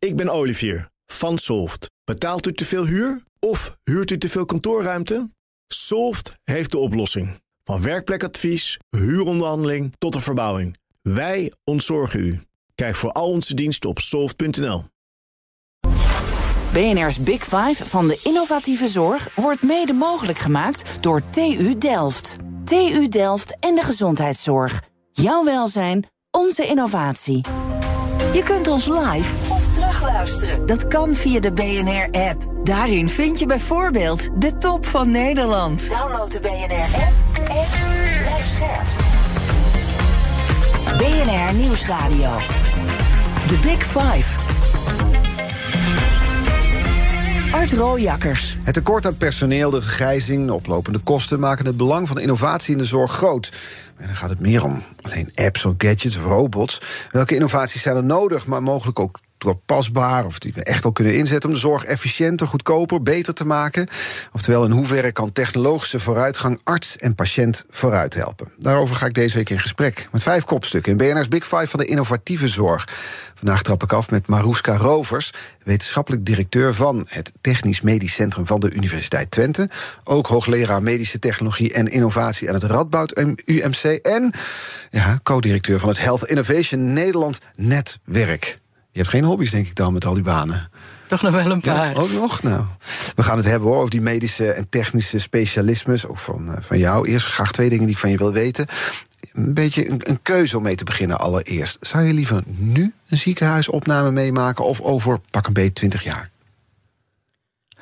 Ik ben Olivier van Solft. Betaalt u te veel huur of huurt u te veel kantoorruimte? Solft heeft de oplossing. Van werkplekadvies, huuronderhandeling tot de verbouwing. Wij ontzorgen u. Kijk voor al onze diensten op soft.nl. BNR's Big Five van de innovatieve zorg wordt mede mogelijk gemaakt door TU Delft. TU Delft en de gezondheidszorg. Jouw welzijn, onze innovatie. Je kunt ons live terugluisteren. Dat kan via de BNR-app. Daarin vind je bijvoorbeeld de top van Nederland. Download de BNR-app en blijf scherp. BNR Nieuwsradio. The Big Five. Art Rooijakkers. Het tekort aan personeel, de vergrijzing, de oplopende kosten maken het belang van innovatie in de zorg groot. En dan gaat het meer om alleen apps of gadgets of robots. Welke innovaties zijn er nodig, maar mogelijk ook toepasbaar... of die we echt al kunnen inzetten om de zorg efficiënter, goedkoper, beter te maken? Oftewel, in hoeverre kan technologische vooruitgang arts en patiënt vooruit helpen? Daarover ga ik deze week in gesprek met vijf kopstukken... in BNR's Big Five van de innovatieve zorg. Vandaag trap ik af met Marouska Rovers, wetenschappelijk directeur... van het Technisch Medisch Centrum van de Universiteit Twente. Ook hoogleraar medische technologie en innovatie aan het Radboud UMC... en ja, co-directeur van het Health Innovation Nederland Netwerk. Je hebt geen hobby's, denk ik dan, met al die banen. Toch nog wel een paar. Ja, ook nog? Nou, we gaan het hebben hoor, over die medische en technische specialismes. Ook van, van jou. Eerst graag twee dingen die ik van je wil weten. Een beetje een, een keuze om mee te beginnen allereerst. Zou je liever nu een ziekenhuisopname meemaken... of over pak een beetje 20 jaar?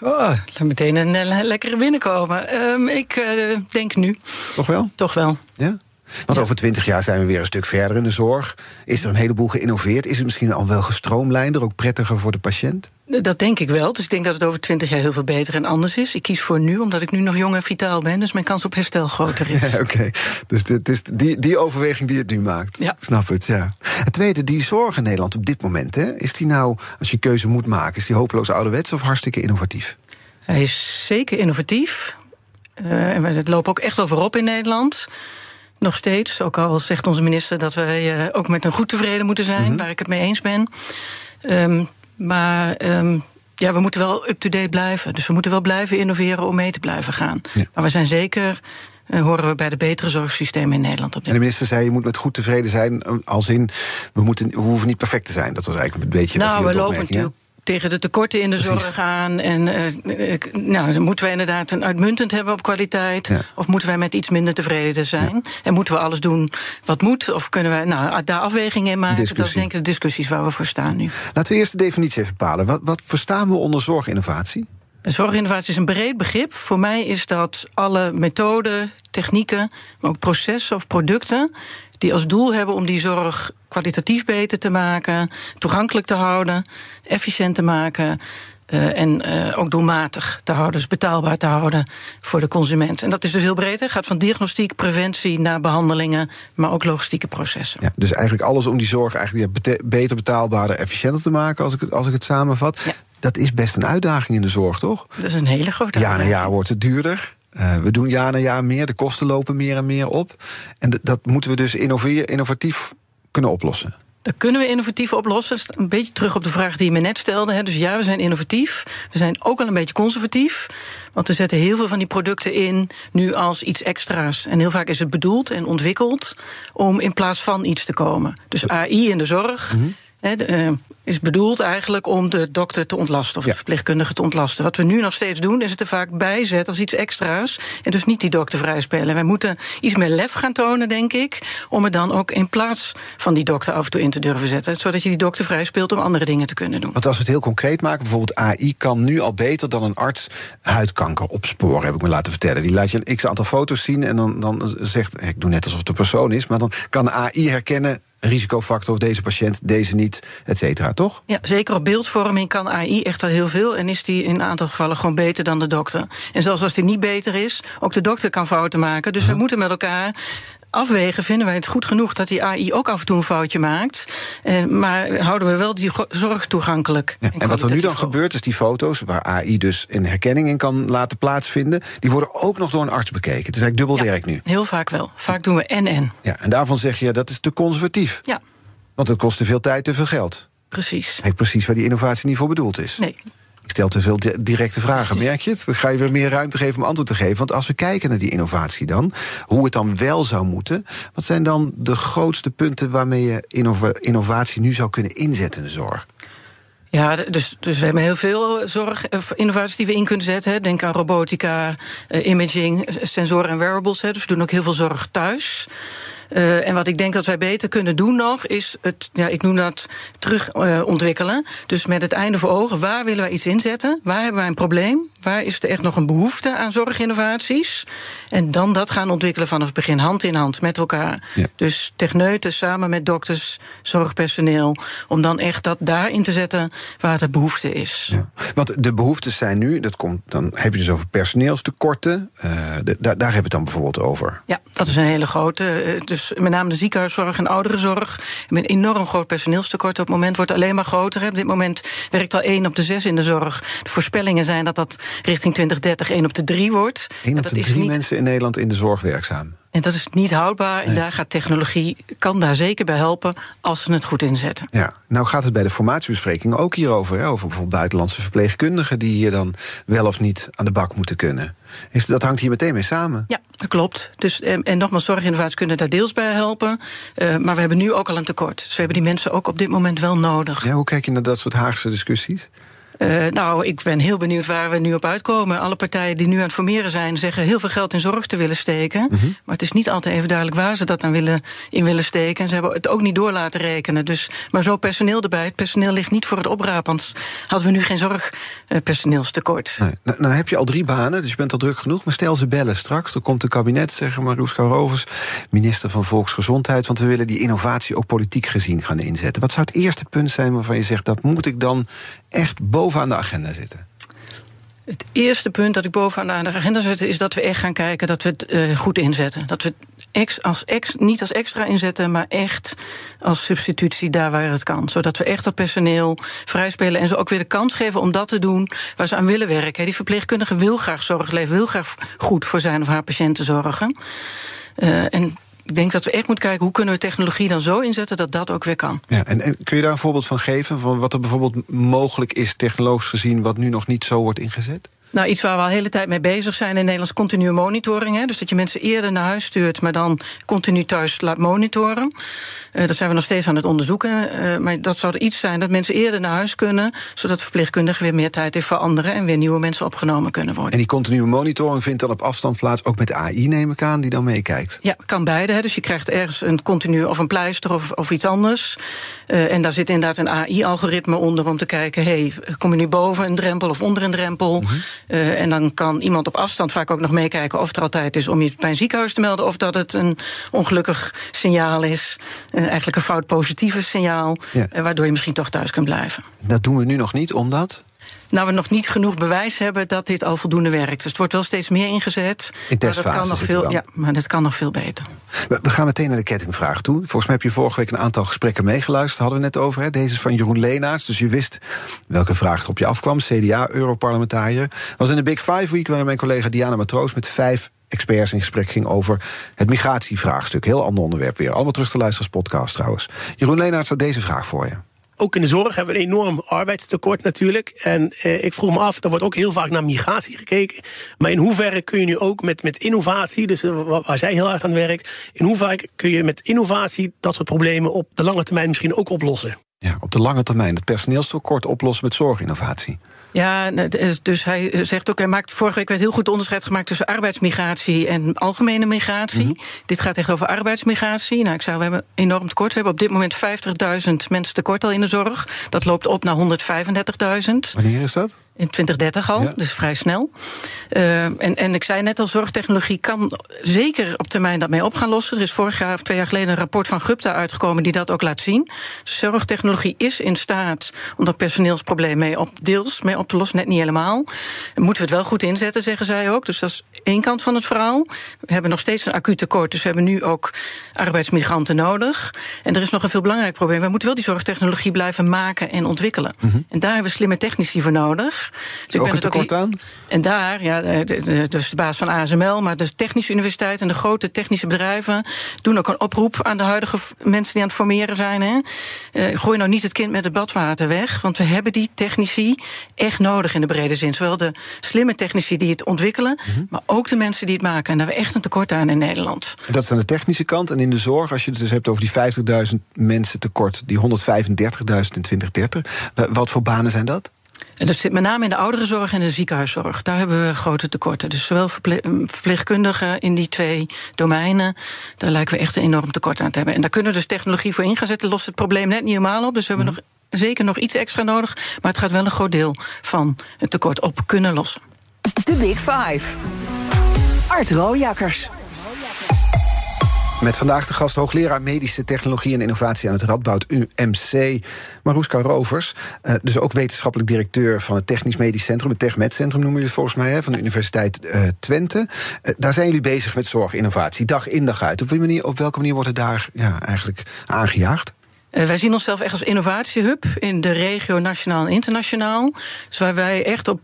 Oh, laat meteen een uh, lekkere binnenkomen. Um, ik uh, denk nu. Toch wel? Toch wel. Ja? Want over twintig jaar zijn we weer een stuk verder in de zorg. Is er een heleboel geïnnoveerd? Is het misschien al wel gestroomlijnder, ook prettiger voor de patiënt? Dat denk ik wel. Dus ik denk dat het over twintig jaar heel veel beter en anders is. Ik kies voor nu, omdat ik nu nog jong en vitaal ben. Dus mijn kans op herstel groter is. Ja, Oké, okay. dus het is die, die overweging die het nu maakt. Ja. Ik snap het, ja. Het tweede, die zorg in Nederland op dit moment... Hè, is die nou, als je keuze moet maken... is die hopeloos ouderwets of hartstikke innovatief? Hij is zeker innovatief. Uh, en we lopen ook echt voorop in Nederland... Nog steeds, ook al zegt onze minister dat wij uh, ook met een goed tevreden moeten zijn, mm -hmm. waar ik het mee eens ben. Um, maar um, ja, we moeten wel up-to-date blijven. Dus we moeten wel blijven innoveren om mee te blijven gaan. Ja. Maar we zijn zeker. Uh, horen we bij de betere zorgsystemen in Nederland op dit En de minister zei: je moet met goed tevreden zijn. Als in, we, moeten, we hoeven niet perfect te zijn. Dat was eigenlijk een beetje. Nou, we lopen natuurlijk tegen de tekorten in de Precies. zorg aan. En uh, nou, dan moeten wij inderdaad een uitmuntend hebben op kwaliteit. Ja. Of moeten wij met iets minder tevreden zijn? Ja. En moeten we alles doen wat moet? Of kunnen wij nou, daar afwegingen in maken? Discussie. Dat is denk ik de discussies waar we voor staan nu. Laten we eerst de definitie even bepalen. Wat, wat verstaan we onder zorginnovatie? Zorginnovatie is een breed begrip. Voor mij is dat alle methoden, technieken, maar ook processen of producten die als doel hebben om die zorg kwalitatief beter te maken, toegankelijk te houden, efficiënt te maken. Uh, en uh, ook doelmatig te houden, dus betaalbaar te houden voor de consument. En dat is dus heel breed. Het gaat van diagnostiek, preventie naar behandelingen, maar ook logistieke processen. Ja, dus eigenlijk alles om die zorg eigenlijk bete beter, betaalbaarder, efficiënter te maken, als ik het, als ik het samenvat. Ja. Dat is best een uitdaging in de zorg, toch? Dat is een hele grote Jaar na uitdaging. jaar wordt het duurder. Uh, we doen jaar na jaar meer, de kosten lopen meer en meer op. En dat moeten we dus innovatief kunnen oplossen. Dat kunnen we innovatief oplossen. Een beetje terug op de vraag die je me net stelde. Hè. Dus ja, we zijn innovatief. We zijn ook al een beetje conservatief. Want we zetten heel veel van die producten in nu als iets extra's. En heel vaak is het bedoeld en ontwikkeld om in plaats van iets te komen. Dus AI in de zorg. Mm -hmm. He, uh, is bedoeld eigenlijk om de dokter te ontlasten of ja. de verpleegkundige te ontlasten. Wat we nu nog steeds doen, is het er vaak bijzetten als iets extra's. En dus niet die dokter vrijspelen. Wij moeten iets meer lef gaan tonen, denk ik. Om het dan ook in plaats van die dokter af en toe in te durven zetten. Zodat je die dokter vrijspeelt om andere dingen te kunnen doen. Want als we het heel concreet maken, bijvoorbeeld AI kan nu al beter dan een arts huidkanker opsporen, heb ik me laten vertellen. Die laat je een x aantal foto's zien en dan, dan zegt, ik doe net alsof het een persoon is, maar dan kan AI herkennen risicofactor of deze patiënt, deze niet, et cetera, toch? Ja, zeker op beeldvorming kan AI echt al heel veel. En is die in een aantal gevallen gewoon beter dan de dokter. En zelfs als die niet beter is, ook de dokter kan fouten maken. Dus we moeten met elkaar afwegen, vinden wij het goed genoeg dat die AI ook af en toe een foutje maakt. Eh, maar houden we wel die zorg toegankelijk. Ja, en, en wat er nu dan gebeurt, is die foto's, waar AI dus een herkenning in kan laten plaatsvinden, die worden ook nog door een arts bekeken. Het is eigenlijk dubbel ja, werk nu. Heel vaak wel. Vaak doen we en-en. Ja, en daarvan zeg je dat is te conservatief. Ja. Want het kost te veel tijd, te veel geld. Precies. Precies waar die innovatie niet voor bedoeld is. Nee. Ik stel te veel directe vragen, merk je het? We gaan je weer meer ruimte geven om antwoord te geven. Want als we kijken naar die innovatie dan, hoe het dan wel zou moeten... wat zijn dan de grootste punten waarmee je innovatie nu zou kunnen inzetten in de zorg? Ja, dus, dus we hebben heel veel zorg, innovaties die we in kunnen zetten. Denk aan robotica, uh, imaging, sensoren en wearables. Hè. Dus we doen ook heel veel zorg thuis. Uh, en wat ik denk dat wij beter kunnen doen nog, is het, ja, ik noem dat terug uh, ontwikkelen. Dus met het einde voor ogen, waar willen wij iets inzetten? Waar hebben wij een probleem? Waar is er echt nog een behoefte aan zorginnovaties? En dan dat gaan ontwikkelen vanaf het begin, hand in hand met elkaar. Ja. Dus techneuten samen met dokters, zorgpersoneel. Om dan echt dat daarin te zetten waar de behoefte is. Ja. Want de behoeftes zijn nu, dat komt, dan heb je dus over personeelstekorten. Uh, de, daar, daar hebben we het dan bijvoorbeeld over. Ja, dat is een hele grote. Dus met name de ziekenhuiszorg en ouderenzorg. Met een enorm groot personeelstekort. Op het moment wordt het alleen maar groter. Op dit moment werkt al één op de zes in de zorg. De voorspellingen zijn dat dat richting 2030 één op de drie wordt. Eén op de drie niet... mensen in Nederland in de zorg werkzaam. En dat is niet houdbaar. En daar gaat technologie, kan daar zeker bij helpen als ze het goed inzetten. Ja, nou gaat het bij de formatiebespreking ook hierover. Hè? Over bijvoorbeeld buitenlandse verpleegkundigen die hier dan wel of niet aan de bak moeten kunnen. Is, dat hangt hier meteen mee samen. Ja, dat klopt. Dus, en, en nogmaals, zorginnovaties kunnen daar deels bij helpen. Uh, maar we hebben nu ook al een tekort. Dus we hebben die mensen ook op dit moment wel nodig. Ja, hoe kijk je naar dat soort Haagse discussies? Uh, nou, ik ben heel benieuwd waar we nu op uitkomen. Alle partijen die nu aan het formeren zijn, zeggen heel veel geld in zorg te willen steken. Mm -hmm. Maar het is niet altijd even duidelijk waar ze dat aan willen, in willen steken. En ze hebben het ook niet door laten rekenen. Dus, maar zo personeel erbij. Het personeel ligt niet voor het oprapen. Anders hadden we nu geen zorgpersoneelstekort. Nee. Nou, nou, heb je al drie banen, dus je bent al druk genoeg. Maar stel ze bellen straks. Er komt een kabinet, zeggen Maroeska Rovers, minister van Volksgezondheid. Want we willen die innovatie ook politiek gezien gaan inzetten. Wat zou het eerste punt zijn waarvan je zegt dat moet ik dan echt bovenaan de agenda zitten? Het eerste punt dat ik bovenaan de agenda zet, is dat we echt gaan kijken dat we het uh, goed inzetten. Dat we het ex als ex, niet als extra inzetten, maar echt als substitutie daar waar het kan. Zodat we echt dat personeel vrijspelen en ze ook weer de kans geven om dat te doen waar ze aan willen werken. Die verpleegkundige wil graag zorg leveren, wil graag goed voor zijn of haar patiënten zorgen. Uh, en ik denk dat we echt moeten kijken hoe kunnen we technologie dan zo inzetten dat dat ook weer kan. Ja, en, en kun je daar een voorbeeld van geven? Van wat er bijvoorbeeld mogelijk is, technologisch gezien, wat nu nog niet zo wordt ingezet? Nou, iets waar we al de hele tijd mee bezig zijn in Nederlands continue monitoring. Hè. Dus dat je mensen eerder naar huis stuurt, maar dan continu thuis laat monitoren. Uh, dat zijn we nog steeds aan het onderzoeken. Uh, maar dat zou er iets zijn dat mensen eerder naar huis kunnen, zodat verpleegkundigen weer meer tijd heeft voor anderen en weer nieuwe mensen opgenomen kunnen worden. En die continue monitoring vindt dan op afstand plaats, ook met de AI, neem ik aan, die dan meekijkt? Ja, kan beide. Hè. Dus je krijgt ergens een continu of een pleister of, of iets anders. Uh, en daar zit inderdaad een AI-algoritme onder om te kijken: hey, kom je nu boven een drempel of onder een drempel? Mm -hmm. Uh, en dan kan iemand op afstand vaak ook nog meekijken of er altijd is om je bij een ziekenhuis te melden, of dat het een ongelukkig signaal is. Uh, eigenlijk een fout positieve signaal. Ja. Uh, waardoor je misschien toch thuis kunt blijven. Dat doen we nu nog niet, omdat? Nou, we nog niet genoeg bewijs hebben dat dit al voldoende werkt. Dus het wordt wel steeds meer ingezet. In testfase maar dat kan nog veel, Ja, maar dat kan nog veel beter. We, we, gaan meteen naar de kettingvraag toe. Volgens mij heb je vorige week een aantal gesprekken meegeluisterd. Hadden we net over. Hè? Deze is van Jeroen Leenaerts. Dus je wist welke vraag er op je afkwam. CDA, Europarlementariër. was in de Big Five Week waarin mijn collega Diana Matroos met vijf experts in gesprek ging over het migratievraagstuk. Heel ander onderwerp weer. Allemaal terug te luisteren als podcast trouwens. Jeroen Leenaerts had deze vraag voor je ook in de zorg hebben we een enorm arbeidstekort natuurlijk. En eh, ik vroeg me af, er wordt ook heel vaak naar migratie gekeken. Maar in hoeverre kun je nu ook met, met innovatie, dus uh, waar zij heel hard aan werkt, in hoeverre kun je met innovatie dat soort problemen op de lange termijn misschien ook oplossen? Ja, op de lange termijn het personeelstekort oplossen met zorginnovatie. Ja, dus hij zegt ook, hij maakt vorige week werd heel goed onderscheid gemaakt tussen arbeidsmigratie en algemene migratie. Mm -hmm. Dit gaat echt over arbeidsmigratie. Nou, ik zou, we hebben enorm tekort. We hebben op dit moment 50.000 mensen tekort al in de zorg. Dat loopt op naar 135.000. Wanneer is dat? In 2030 al, ja. dus vrij snel. Uh, en, en ik zei net al, zorgtechnologie kan zeker op termijn dat mee op gaan lossen. Er is vorig jaar of twee jaar geleden een rapport van Gupta uitgekomen die dat ook laat zien. Dus zorgtechnologie is in staat om dat personeelsprobleem mee op, deels mee op te lossen, net niet helemaal. En moeten we het wel goed inzetten, zeggen zij ook. Dus dat is één kant van het verhaal. We hebben nog steeds een acuut tekort, dus we hebben nu ook arbeidsmigranten nodig. En er is nog een veel belangrijk probleem. We moeten wel die zorgtechnologie blijven maken en ontwikkelen. Mm -hmm. En daar hebben we slimme technici voor nodig. Dus ik ook ben het tekort aan? En daar, ja, dus de baas van ASML, maar de Technische Universiteit en de grote technische bedrijven doen ook een oproep aan de huidige mensen die aan het formeren zijn. Hè. Uh, gooi nou niet het kind met het badwater weg, want we hebben die technici echt nodig in de brede zin. Zowel de slimme technici die het ontwikkelen, mhm. maar ook de mensen die het maken. En daar hebben we echt een tekort aan in Nederland. Dat is aan de technische kant. En in de zorg, als je het dus hebt over die 50.000 mensen tekort, die 135.000 in 2030. Wat voor banen zijn dat? En dat zit met name in de ouderenzorg en de ziekenhuiszorg. Daar hebben we grote tekorten. Dus zowel verpleegkundigen in die twee domeinen, daar lijken we echt een enorm tekort aan te hebben. En daar kunnen we dus technologie voor in gaan zetten. Lost het probleem net niet helemaal op. Dus we hebben mhm. nog, zeker nog iets extra nodig. Maar het gaat wel een groot deel van het tekort op kunnen lossen. De Big Five. Art Rooijakkers. Met vandaag de gast hoogleraar medische technologie en innovatie aan het Radboud UMC, Maroeska Rovers. Uh, dus ook wetenschappelijk directeur van het Technisch Medisch Centrum, het TechMed Centrum noemen jullie volgens mij, hè, van de Universiteit uh, Twente. Uh, daar zijn jullie bezig met zorginnovatie, dag in dag uit. Op, manier, op welke manier wordt het daar ja, eigenlijk aangejaagd? wij zien onszelf echt als innovatiehub in de regio, nationaal en internationaal. Dus waar wij echt op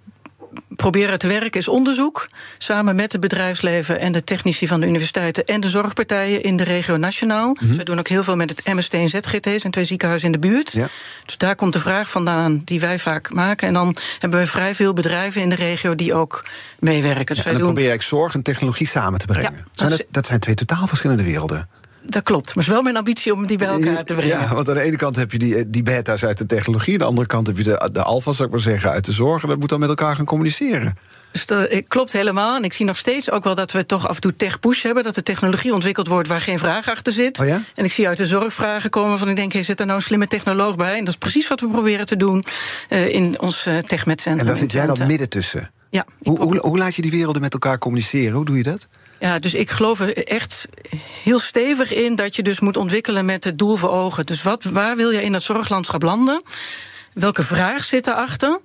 proberen te werken is onderzoek. Samen met het bedrijfsleven en de technici van de universiteiten en de zorgpartijen in de regio nationaal. Mm dus wij doen ook heel veel met het MST en ZGT's en twee ziekenhuizen in de buurt. Ja. Dus daar komt de vraag vandaan die wij vaak maken. En dan hebben we vrij veel bedrijven in de regio die ook meewerken. Dus ja, en dan doen... probeer ik zorg en technologie samen te brengen. Ja, zijn dat, dat zijn twee totaal verschillende werelden. Dat klopt. Maar het is wel mijn ambitie om die bij elkaar te brengen. Ja, want aan de ene kant heb je die, die beta's uit de technologie. Aan de andere kant heb je de, de alfa's, zou ik maar zeggen, uit de zorg. En dat moet dan met elkaar gaan communiceren. Dus dat eh, klopt helemaal. En ik zie nog steeds ook wel dat we toch af en toe tech-push hebben. Dat de technologie ontwikkeld wordt waar geen vraag achter zit. Oh ja? En ik zie uit de zorgvragen komen van ik denk, hey, zit er nou een slimme technoloog bij? En dat is precies wat we proberen te doen uh, in ons uh, TechMed-centrum. En daar zit jij dan midden tussen? Ja. Hoe, hoe, hoe laat je die werelden met elkaar communiceren? Hoe doe je dat? Ja, dus ik geloof er echt heel stevig in dat je dus moet ontwikkelen met het doel voor ogen. Dus wat, waar wil je in dat zorglandschap landen? Welke vraag zit erachter?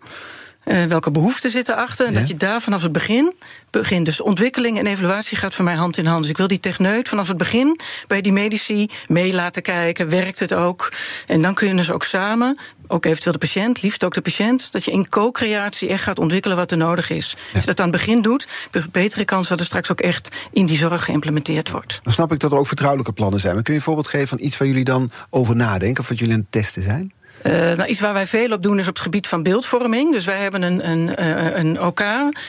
Uh, welke behoeften zitten achter? En dat je daar vanaf het begin begint. Dus ontwikkeling en evaluatie gaat voor mij hand in hand. Dus ik wil die techneut vanaf het begin bij die medici mee laten kijken. Werkt het ook? En dan kun je dus ook samen, ook eventueel de patiënt, liefst ook de patiënt, dat je in co-creatie echt gaat ontwikkelen wat er nodig is. Als je dat aan het begin doet, betere kans dat het straks ook echt in die zorg geïmplementeerd wordt. Dan snap ik dat er ook vertrouwelijke plannen zijn. Maar kun je een voorbeeld geven van iets waar jullie dan over nadenken of wat jullie aan het testen zijn? Uh, nou, iets waar wij veel op doen is op het gebied van beeldvorming. Dus wij hebben een, een, eh, een OK.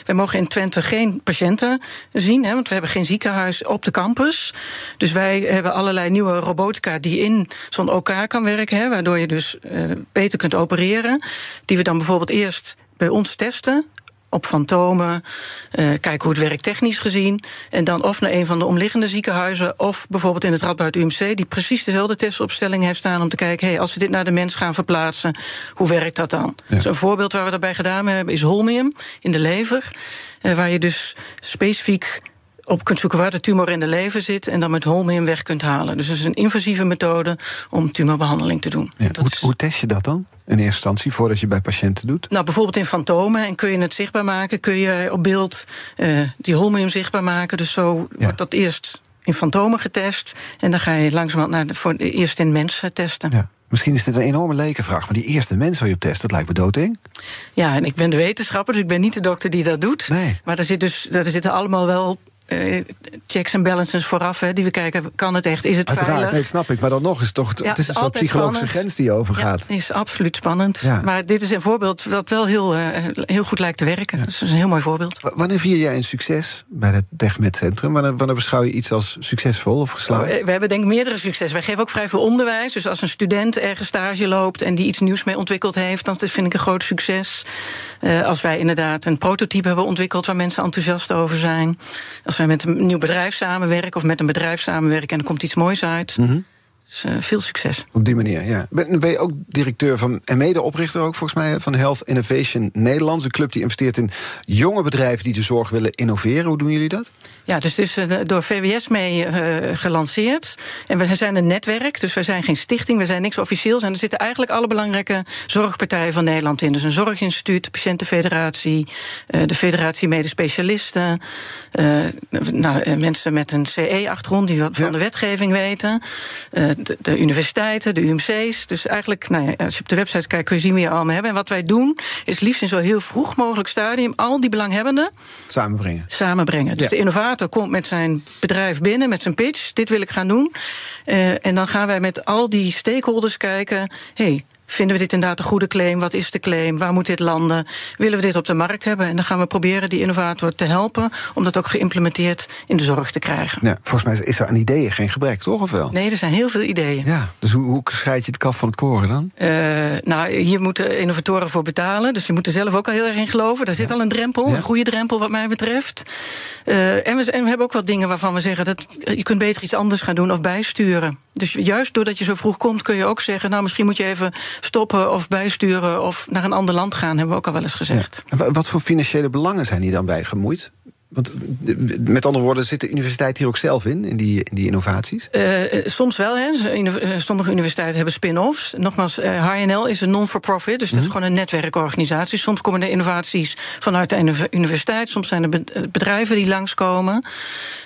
Wij mogen in Twente geen patiënten zien, hè, want we hebben geen ziekenhuis op de campus. Dus wij hebben allerlei nieuwe robotica die in zo'n OK kan werken, hè, waardoor je dus uh, beter kunt opereren. Die we dan bijvoorbeeld eerst bij ons testen op fantomen, uh, kijken hoe het werkt technisch gezien. En dan of naar een van de omliggende ziekenhuizen... of bijvoorbeeld in het Radboud UMC... die precies dezelfde testopstelling heeft staan om te kijken... hey, als we dit naar de mens gaan verplaatsen, hoe werkt dat dan? Ja. Dus een voorbeeld waar we daarbij gedaan hebben is holmium in de lever... Uh, waar je dus specifiek op kunt zoeken waar de tumor in de lever zit en dan met holmium weg kunt halen. Dus dat is een invasieve methode om tumorbehandeling te doen. Ja, hoe, hoe, test je dat dan? In eerste instantie, voordat je bij patiënten doet? Nou, bijvoorbeeld in fantomen. En kun je het zichtbaar maken? Kun je op beeld uh, die holmium zichtbaar maken? Dus zo wordt dat eerst in fantomen getest. En dan ga je langzamerhand naar de, voor eerst in mensen testen. Ja. Misschien is dit een enorme lekenvraag, maar die eerste mens waar je op test, dat lijkt me doodeng. Ja, en ik ben de wetenschapper, dus ik ben niet de dokter die dat doet. Nee. Maar er, zit dus, er zitten allemaal wel uh, checks en balances vooraf, hè, die we kijken. Kan het echt? Is het Uiteraard, veilig? Nee, snap ik. Maar dan nog is het toch. het is een soort psychologische spannend. grens die je overgaat. Ja, is absoluut spannend. Ja. Maar dit is een voorbeeld dat wel heel, uh, heel goed lijkt te werken. Ja. Dus dat is een heel mooi voorbeeld. W wanneer vier jij een succes bij het TechMed Centrum? Wanneer, wanneer beschouw je iets als succesvol of geslaagd? Oh, we hebben denk ik meerdere successen. Wij geven ook vrij veel onderwijs. Dus als een student ergens stage loopt en die iets nieuws mee ontwikkeld heeft, dan vind ik een groot succes. Uh, als wij inderdaad een prototype hebben ontwikkeld waar mensen enthousiast over zijn. Als wij met een nieuw bedrijf samenwerken of met een bedrijf samenwerken en er komt iets moois uit. -hmm. Dus uh, veel succes. Op die manier, ja. Ben, ben je ook directeur van, en mede-oprichter ook volgens mij van Health Innovation Nederland. Een club die investeert in jonge bedrijven die de zorg willen innoveren. Hoe doen jullie dat? Ja, dus het is uh, door VWS mee uh, gelanceerd. En we zijn een netwerk, dus we zijn geen stichting, we zijn niks officieels. En er zitten eigenlijk alle belangrijke zorgpartijen van Nederland in. Dus een zorginstituut, de Patiëntenfederatie, de Federatie Medespecialisten. nou, mensen met een CE-achtergrond die wat van de wetgeving weten de, de, universiteiten, de UMC's. Dus eigenlijk, nou ja, als je op de website kijkt, kun je zien wie je allemaal hebben. En wat wij doen, is liefst in zo heel vroeg mogelijk stadium al die belanghebbenden samenbrengen. Samenbrengen. Dus de innovator komt met zijn bedrijf binnen, met zijn pitch. Dit wil ik gaan doen. Uh, en dan gaan wij met al die stakeholders kijken. hey, Vinden we dit inderdaad een goede claim? Wat is de claim? Waar moet dit landen? Willen we dit op de markt hebben? En dan gaan we proberen die innovator te helpen om dat ook geïmplementeerd in de zorg te krijgen. Ja, volgens mij is er aan ideeën geen gebrek, toch? Of wel? Nee, er zijn heel veel ideeën. Ja, dus hoe, hoe scheid je het kaf van het koren dan? Uh, nou, hier moeten innovatoren voor betalen. Dus je moet er zelf ook al heel erg in geloven. Daar zit al een drempel, een goede drempel wat mij betreft. Uh, en, we, en, we, hebben ook wat dingen waarvan we zeggen dat je kunt beter iets anders gaan doen of bijsturen. Dus juist doordat je zo vroeg komt, kun je ook zeggen: Nou, misschien moet je even stoppen of bijsturen of naar een ander land gaan, hebben we ook al wel eens gezegd. Ja. Wat voor financiële belangen zijn hier dan bij gemoeid? Want met andere woorden, zit de universiteit hier ook zelf in, in die, in die innovaties? Uh, soms wel. Hè. Sommige universiteiten hebben spin-offs. Nogmaals, HNL is een non-for-profit, dus dat is mhm. gewoon een netwerkorganisatie. Soms komen er innovaties vanuit de universiteit, soms zijn er bedrijven die langskomen.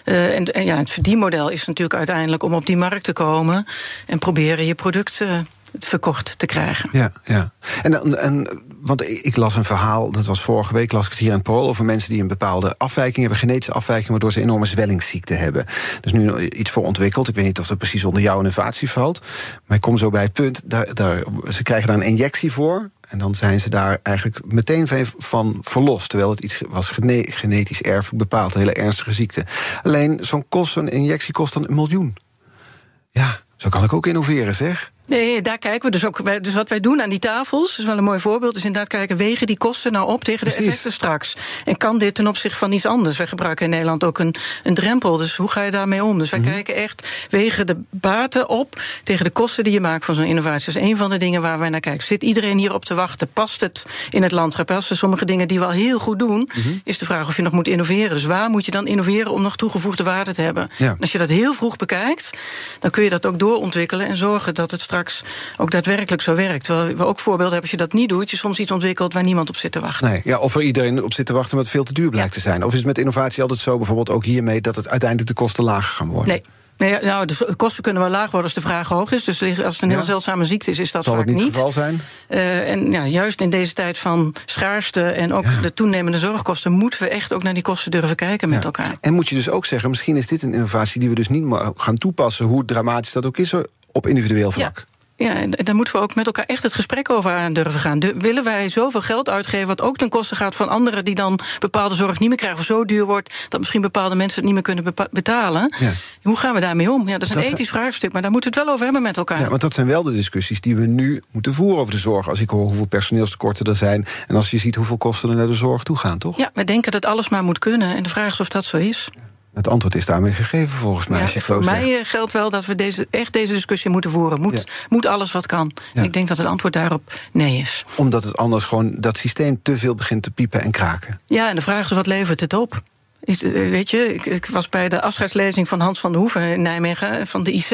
Uh, en, en ja, het verdienmodel is natuurlijk uiteindelijk om op die markt te komen en proberen je product verkocht te krijgen. Ja, ja. En, en want ik las een verhaal, dat was vorige week, las ik het hier in het Parool... over mensen die een bepaalde afwijking hebben, genetische afwijking... waardoor ze enorme zwellingsziekte hebben. Dus nu iets voor ontwikkeld. Ik weet niet of dat precies onder jouw innovatie valt. Maar ik kom zo bij het punt, daar, daar, ze krijgen daar een injectie voor... En dan zijn ze daar eigenlijk meteen van verlost. Terwijl het iets was genetisch erfelijk bepaald, een hele ernstige ziekte. Alleen zo'n kost, een injectie kost dan een miljoen. Ja, zo kan ik ook innoveren, zeg. Nee, daar kijken we dus ook. Dus wat wij doen aan die tafels, is wel een mooi voorbeeld, is inderdaad kijken, wegen die kosten nou op tegen de effecten straks? En kan dit ten opzichte van iets anders? Wij gebruiken in Nederland ook een, een drempel, dus hoe ga je daarmee om? Dus wij mhm. kijken echt, wegen de baten op tegen de kosten die je maakt van zo'n innovatie. Dat is een van de dingen waar wij naar kijken. Zit iedereen hierop te wachten? Past het in het landschap? Als er sommige dingen die we al heel goed doen, mhm. is de vraag of je nog moet innoveren. Dus waar moet je dan innoveren om nog toegevoegde waarde te hebben? Als je dat heel vroeg bekijkt, dan kun je dat ook doorontwikkelen en zorgen dat het straks ook daadwerkelijk zo werkt. Terwijl we ook voorbeelden hebben, als je dat niet doet, je soms iets ontwikkelt waar niemand op zit te wachten. Nee, ja, of er iedereen op zit te wachten, maar het veel te duur blijkt te zijn. Of is het met innovatie altijd zo, bijvoorbeeld ook hiermee, dat het uiteindelijk de kosten lager gaan worden? Nee. Nee, nou, de kosten kunnen wel laag worden als de vraag hoog is. Dus als het een heel zeldzame ziekte is, is dat Zal vaak niet. het geval zijn? Uh, en ja, juist in deze tijd van schaarste en ook de toenemende zorgkosten... moeten we echt ook naar die kosten durven kijken met elkaar. En moet je dus ook zeggen, misschien is dit een innovatie... die we dus niet gaan toepassen, hoe dramatisch dat ook is op individueel vlak. Ja, en daar moeten we ook met elkaar echt het gesprek over aan durven gaan. willen wij zoveel geld uitgeven, wat ook ten koste gaat van anderen die dan bepaalde zorg niet meer krijgen, of zo duur wordt dat misschien bepaalde mensen het niet meer kunnen betalen? Ja. Hoe gaan we daarmee om? Ja, dat is een ethisch vraagstuk, maar daar moeten we het wel over hebben met elkaar. Ja, want dat zijn wel de discussies die we nu moeten voeren over de zorg. Als ik hoor hoeveel personeelstekorten er zijn en als je ziet hoeveel kosten er naar de zorg toe gaan, toch? Ja, we denken dat alles maar moet kunnen en de vraag is of dat zo is. Het antwoord is daarmee gegeven volgens mij. Ja, voor mij eh, geldt wel dat we deze, echt deze discussie moeten voeren. Moet, moet alles wat kan. Ik denk dat het antwoord daarop nee is. Omdat het anders gewoon dat systeem te veel begint te piepen en kraken. Ja, en de vraag is wat levert het op? Is, eh, weet je, ik, ik, was bij de afscheidslezing van Hans van der Hoeven in Nijmegen eh, van de IC.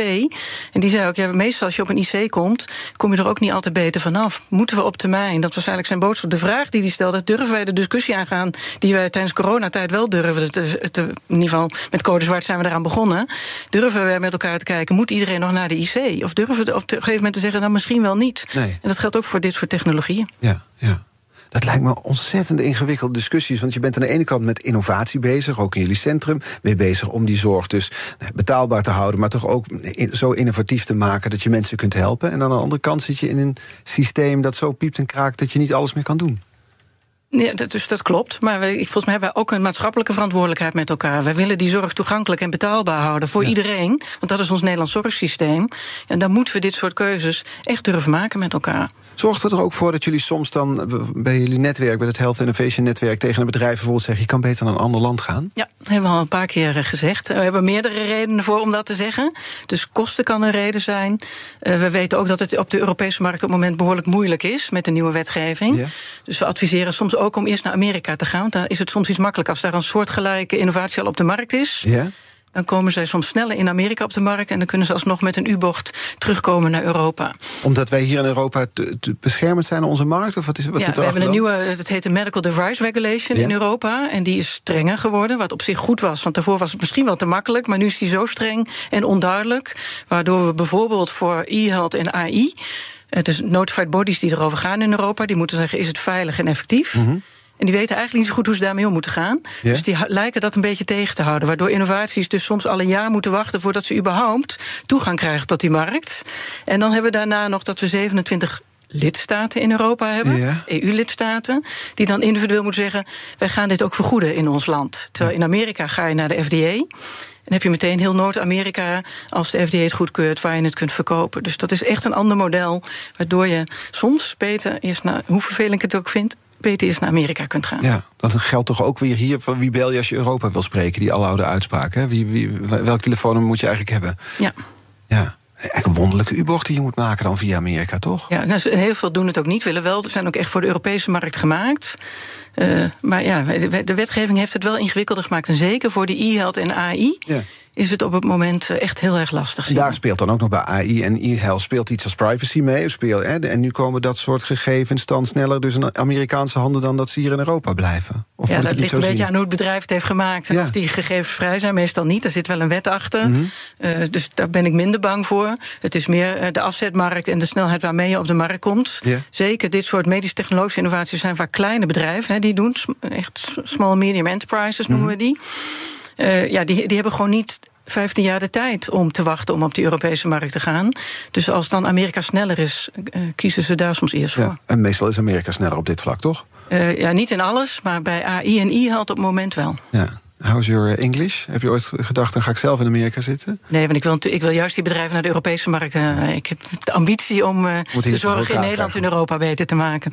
En die zei ook: ja, meestal als je op een IC komt, kom je er ook niet altijd beter vanaf. Moeten we op termijn? Dat was eigenlijk zijn boodschap. De vraag die hij stelde: durven wij de discussie aangaan die wij tijdens coronatijd wel durven? Te, in ieder geval met Code Zwart zijn we eraan begonnen. Durven we met elkaar te kijken: moet iedereen nog naar de IC? Of durven we op een gegeven moment te zeggen: nou misschien wel niet? Nee. En dat geldt ook voor dit soort technologieën. Ja, ja. Dat lijkt me ontzettend ingewikkelde discussies. Want je bent aan de ene kant met innovatie bezig, ook in jullie centrum. Je bezig om die zorg dus nou, betaalbaar te houden, maar toch ook zo innovatief te maken dat je mensen kunt helpen. En aan de andere kant zit je in een systeem dat zo piept en kraakt dat je niet alles meer kan doen. Ja, dat, dus dat klopt. Maar wij, volgens mij hebben wij ook een maatschappelijke verantwoordelijkheid met elkaar. Wij willen die zorg toegankelijk en betaalbaar houden voor iedereen. Want dat is ons Nederlands zorgsysteem. En dan moeten we dit soort keuzes echt durven maken met elkaar. Zorgt er ook voor dat jullie soms dan bij jullie netwerk, bij het Health Innovation Netwerk, tegen een bedrijf bijvoorbeeld zeggen: je kan beter naar een ander land gaan? Ja, dat hebben we al een paar keer eh, gezegd. We hebben meerdere redenen voor om dat te zeggen. Dus kosten kan een reden zijn. Uh, we weten ook dat het op de Europese markt op het moment behoorlijk moeilijk is met de nieuwe wetgeving. Ja. Dus we adviseren soms ook om eerst naar Amerika te gaan. Want dan is het soms iets makkelijker als daar een soortgelijke innovatie al op de markt is. Ja. dan komen zij soms sneller in Amerika op de markt... en dan kunnen ze alsnog met een U-bocht terugkomen naar Europa. Omdat wij hier in Europa te, te beschermend zijn aan onze markt? Of wat is, wat ja, zit we hebben een nieuwe, dat heet de Medical Device Regulation Ja. in Europa. En die is strenger geworden, wat op zich goed was. Want daarvoor was het misschien wel te makkelijk... maar nu is die zo streng en onduidelijk... waardoor we bijvoorbeeld voor e-health en AI... dus notified bodies die erover gaan in Europa... die moeten zeggen, is het veilig en effectief... En die weten eigenlijk niet zo goed hoe ze daarmee om moeten gaan. Dus die lijken dat een beetje tegen te houden. Waardoor innovaties dus soms al een jaar moeten wachten voordat ze überhaupt toegang krijgen tot die markt. En dan hebben we daarna nog dat we 27 lidstaten in Europa hebben, Ja. EU-lidstaten, die dan individueel moeten zeggen: wij gaan dit ook vergoeden in ons land. Terwijl in Amerika ga je naar de FDA. En heb je meteen heel Noord-Amerika, als de FDA het goedkeurt, waar je het kunt verkopen. Dus dat is echt een ander model, waardoor je soms beter eerst naar, hoe vervelend ik het ook vind, beter eerst naar Amerika kunt gaan. Ja, dat geldt toch ook weer hier van wie bel je als je Europa wil spreken, die aloude uitspraak. Hè? Wie, wie, welk telefoonnummer moet je eigenlijk hebben? Ja. Ja. Eigenlijk een wonderlijke U-bocht die je moet maken dan via Amerika, toch? Ja, nou, heel veel doen het ook niet, willen wel. Ze zijn ook echt voor de Europese markt gemaakt. Eh, maar ja, de wetgeving heeft het wel ingewikkelder gemaakt. En zeker voor de e-health en AI Ja. Is het op het moment eh, echt heel erg lastig. Daar speelt dan ook nog bij AI en e-health speelt iets als privacy mee. Of speel, hè? En nu komen dat soort gegevens dan sneller dus in Amerikaanse handen dan dat ze hier in Europa blijven. Of ja, dat ligt een beetje zien? aan hoe het bedrijf het heeft gemaakt. En Ja. of die gegevens vrij zijn, meestal niet. Er zit wel een wet achter. Mhm. Eh, dus daar ben ik minder bang voor. Het is meer eh, de afzetmarkt en de snelheid waarmee je op de markt komt. Zeker dit soort medisch-technologische innovaties zijn vaak kleine bedrijven. Hè, die doen echt small medium enterprises noemen Mhm. we die. Eh, ja, die, die hebben gewoon niet 15 jaar de tijd om te wachten om op die Europese markt te gaan. Dus als dan Amerika sneller is, eh, kiezen ze daar soms eerst voor. Ja. En meestal is Amerika sneller op dit vlak, toch? Eh, ja, niet in alles, maar bij AI en e-health op het moment wel. Ja. How's your English? Heb je ooit gedacht, dan ga ik zelf in Amerika zitten? Nee, want ik wil, ik wil juist die bedrijven naar de Europese markt. ik heb de ambitie om hier de zorg in Nederland en Europa beter te maken.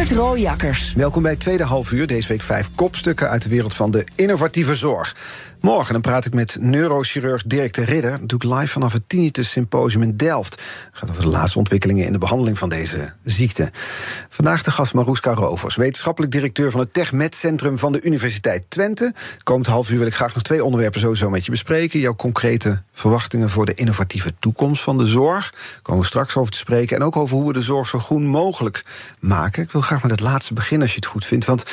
Art. Welkom bij het tweede half uur. Deze week vijf kopstukken uit de wereld van de innovatieve zorg. Morgen dan praat ik met neurochirurg Dirk de Ridder. Natuurlijk live vanaf het Tinnitus Symposium in Delft. Het gaat over de laatste ontwikkelingen in de behandeling van deze ziekte. Vandaag de gast Maroeska Rovers, wetenschappelijk directeur van het TechMed Centrum van de Universiteit Twente. Komend half uur wil ik graag nog twee onderwerpen sowieso met je bespreken. Jouw concrete verwachtingen voor de innovatieve toekomst van de zorg. Daar komen we straks over te spreken. En ook over hoe we de zorg zo groen mogelijk maken. Ik wil met het laatste beginnen als je het goed vindt. Want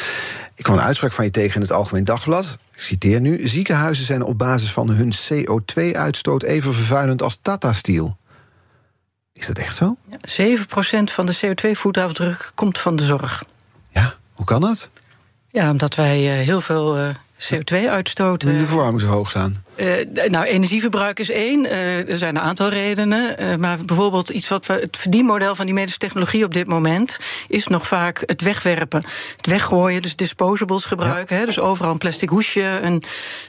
ik kwam een uitspraak van je tegen in het Algemeen Dagblad. Ik citeer nu: Ziekenhuizen zijn op basis van hun CO2-uitstoot even vervuilend als Tata Steel. Is dat echt zo? 7% van de CO2-voetafdruk komt van de zorg. Ja, hoe kan dat? Ja, omdat wij eh, heel veel eh, CO2 uitstoten. De verwarming zo hoog staan. Eh, nou, energieverbruik is één. Eh, er zijn een aantal redenen. Eh, maar bijvoorbeeld iets wat we. Het verdienmodel van die medische technologie op dit moment is nog vaak het wegwerpen. Het weggooien, dus disposables gebruiken. Hè, dus overal een plastic hoesje. En, en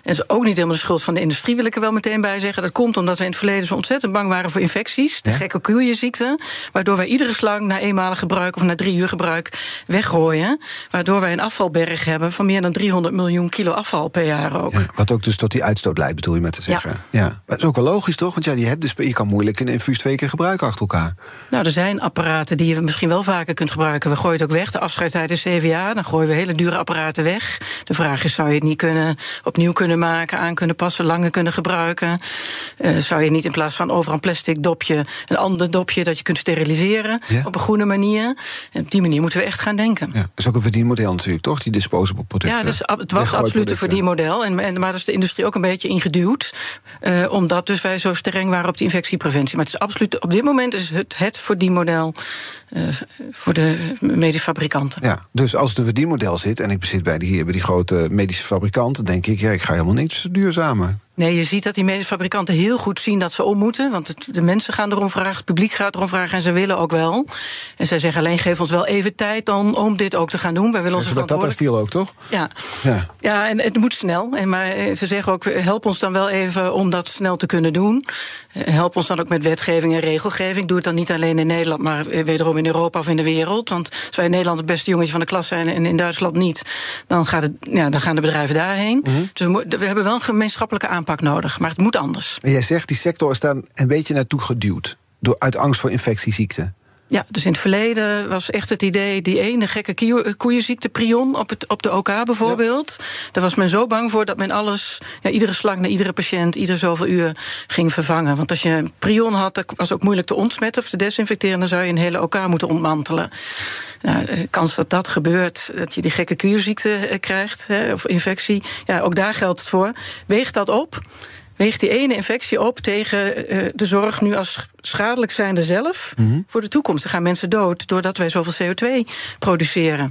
dat is ook niet helemaal de schuld van de industrie, wil ik er wel meteen bij zeggen. Dat komt omdat we in het verleden zo ontzettend bang waren voor infecties. De Ja. gekke koeienziekte. Waardoor wij iedere slang na eenmalig gebruik of na drie uur gebruik weggooien. Waardoor wij een afvalberg hebben van meer dan 300 miljoen kilo afval per jaar ook. Ja, wat ook dus tot die uitstoot leidt bedoel je met te zeggen. Ja. Maar dat is ook wel logisch, toch? Want ja, je, hebt dus, je kan moeilijk een infuus twee keer gebruiken achter elkaar. Nou, er zijn apparaten die je misschien wel vaker kunt gebruiken. We gooien het ook weg. De afscheidstijd is zeven jaar. Dan gooien we hele dure apparaten weg. De vraag is, zou je het niet kunnen, opnieuw kunnen maken... aan kunnen passen, langer kunnen gebruiken? Uh, zou je niet in plaats van overal een plastic dopje... een ander dopje dat je kunt steriliseren Ja. op een groene manier? En op die manier moeten we echt gaan denken. Ja. Dat is ook een verdienmodel natuurlijk, toch? Die disposable producten. Ja, dus, het was absoluut een verdienmodel. En, en, maar daar is de industrie ook een beetje ingeduwd. eh, omdat dus wij zo streng waren op die infectiepreventie. Maar het is absoluut, op dit moment is het het verdienmodel eh, voor de medische fabrikanten. Ja, dus als het een verdienmodel zit en ik bezit bij die, bij die grote medische fabrikant, denk ik, ja, ik ga helemaal niks duurzamer. Nee, je ziet dat die medische fabrikanten heel goed zien dat ze om moeten. Want het, de mensen gaan erom vragen, het publiek gaat erom vragen en ze willen ook wel. En zij zeggen alleen, geef ons wel even tijd dan om dit ook te gaan doen. Wij willen onze Zodat dat stiel ook, toch? Ja, Ja. Ja, en het moet snel. En maar eh, ze zeggen ook, help ons dan wel even om dat snel te kunnen doen. Eh, Help ons dan ook met wetgeving en regelgeving. Doe het dan niet alleen in Nederland, maar eh, wederom in Europa of in de wereld. Want als wij in Nederland het beste jongetje van de klas zijn en in Duitsland niet, dan, gaat het, ja, dan gaan de bedrijven daarheen. Dus we, we hebben wel een gemeenschappelijke aanpak nodig, maar het moet anders. En jij zegt, die sector is daar een beetje naartoe geduwd. Door, uit angst voor infectieziekten. Ja, dus in het verleden was echt het idee... die ene gekke kie- koeienziekte, prion, op, het, op de OK bijvoorbeeld. Daar was men zo bang voor dat men alles... Ja, iedere slang naar iedere patiënt, iedere zoveel uur ging vervangen. Want als je een prion had, dat was ook moeilijk te ontsmetten... of te desinfecteren, dan zou je een hele OK moeten ontmantelen. Nou, de kans dat dat gebeurt, dat je die gekke kuurziekte eh, krijgt... Hè, of infectie, ja, ook daar geldt het voor. Weegt dat op... Weegt die ene infectie op tegen eh, de zorg nu als schadelijk zijnde zelf voor de toekomst? Dan gaan mensen dood doordat wij zoveel CO2 produceren.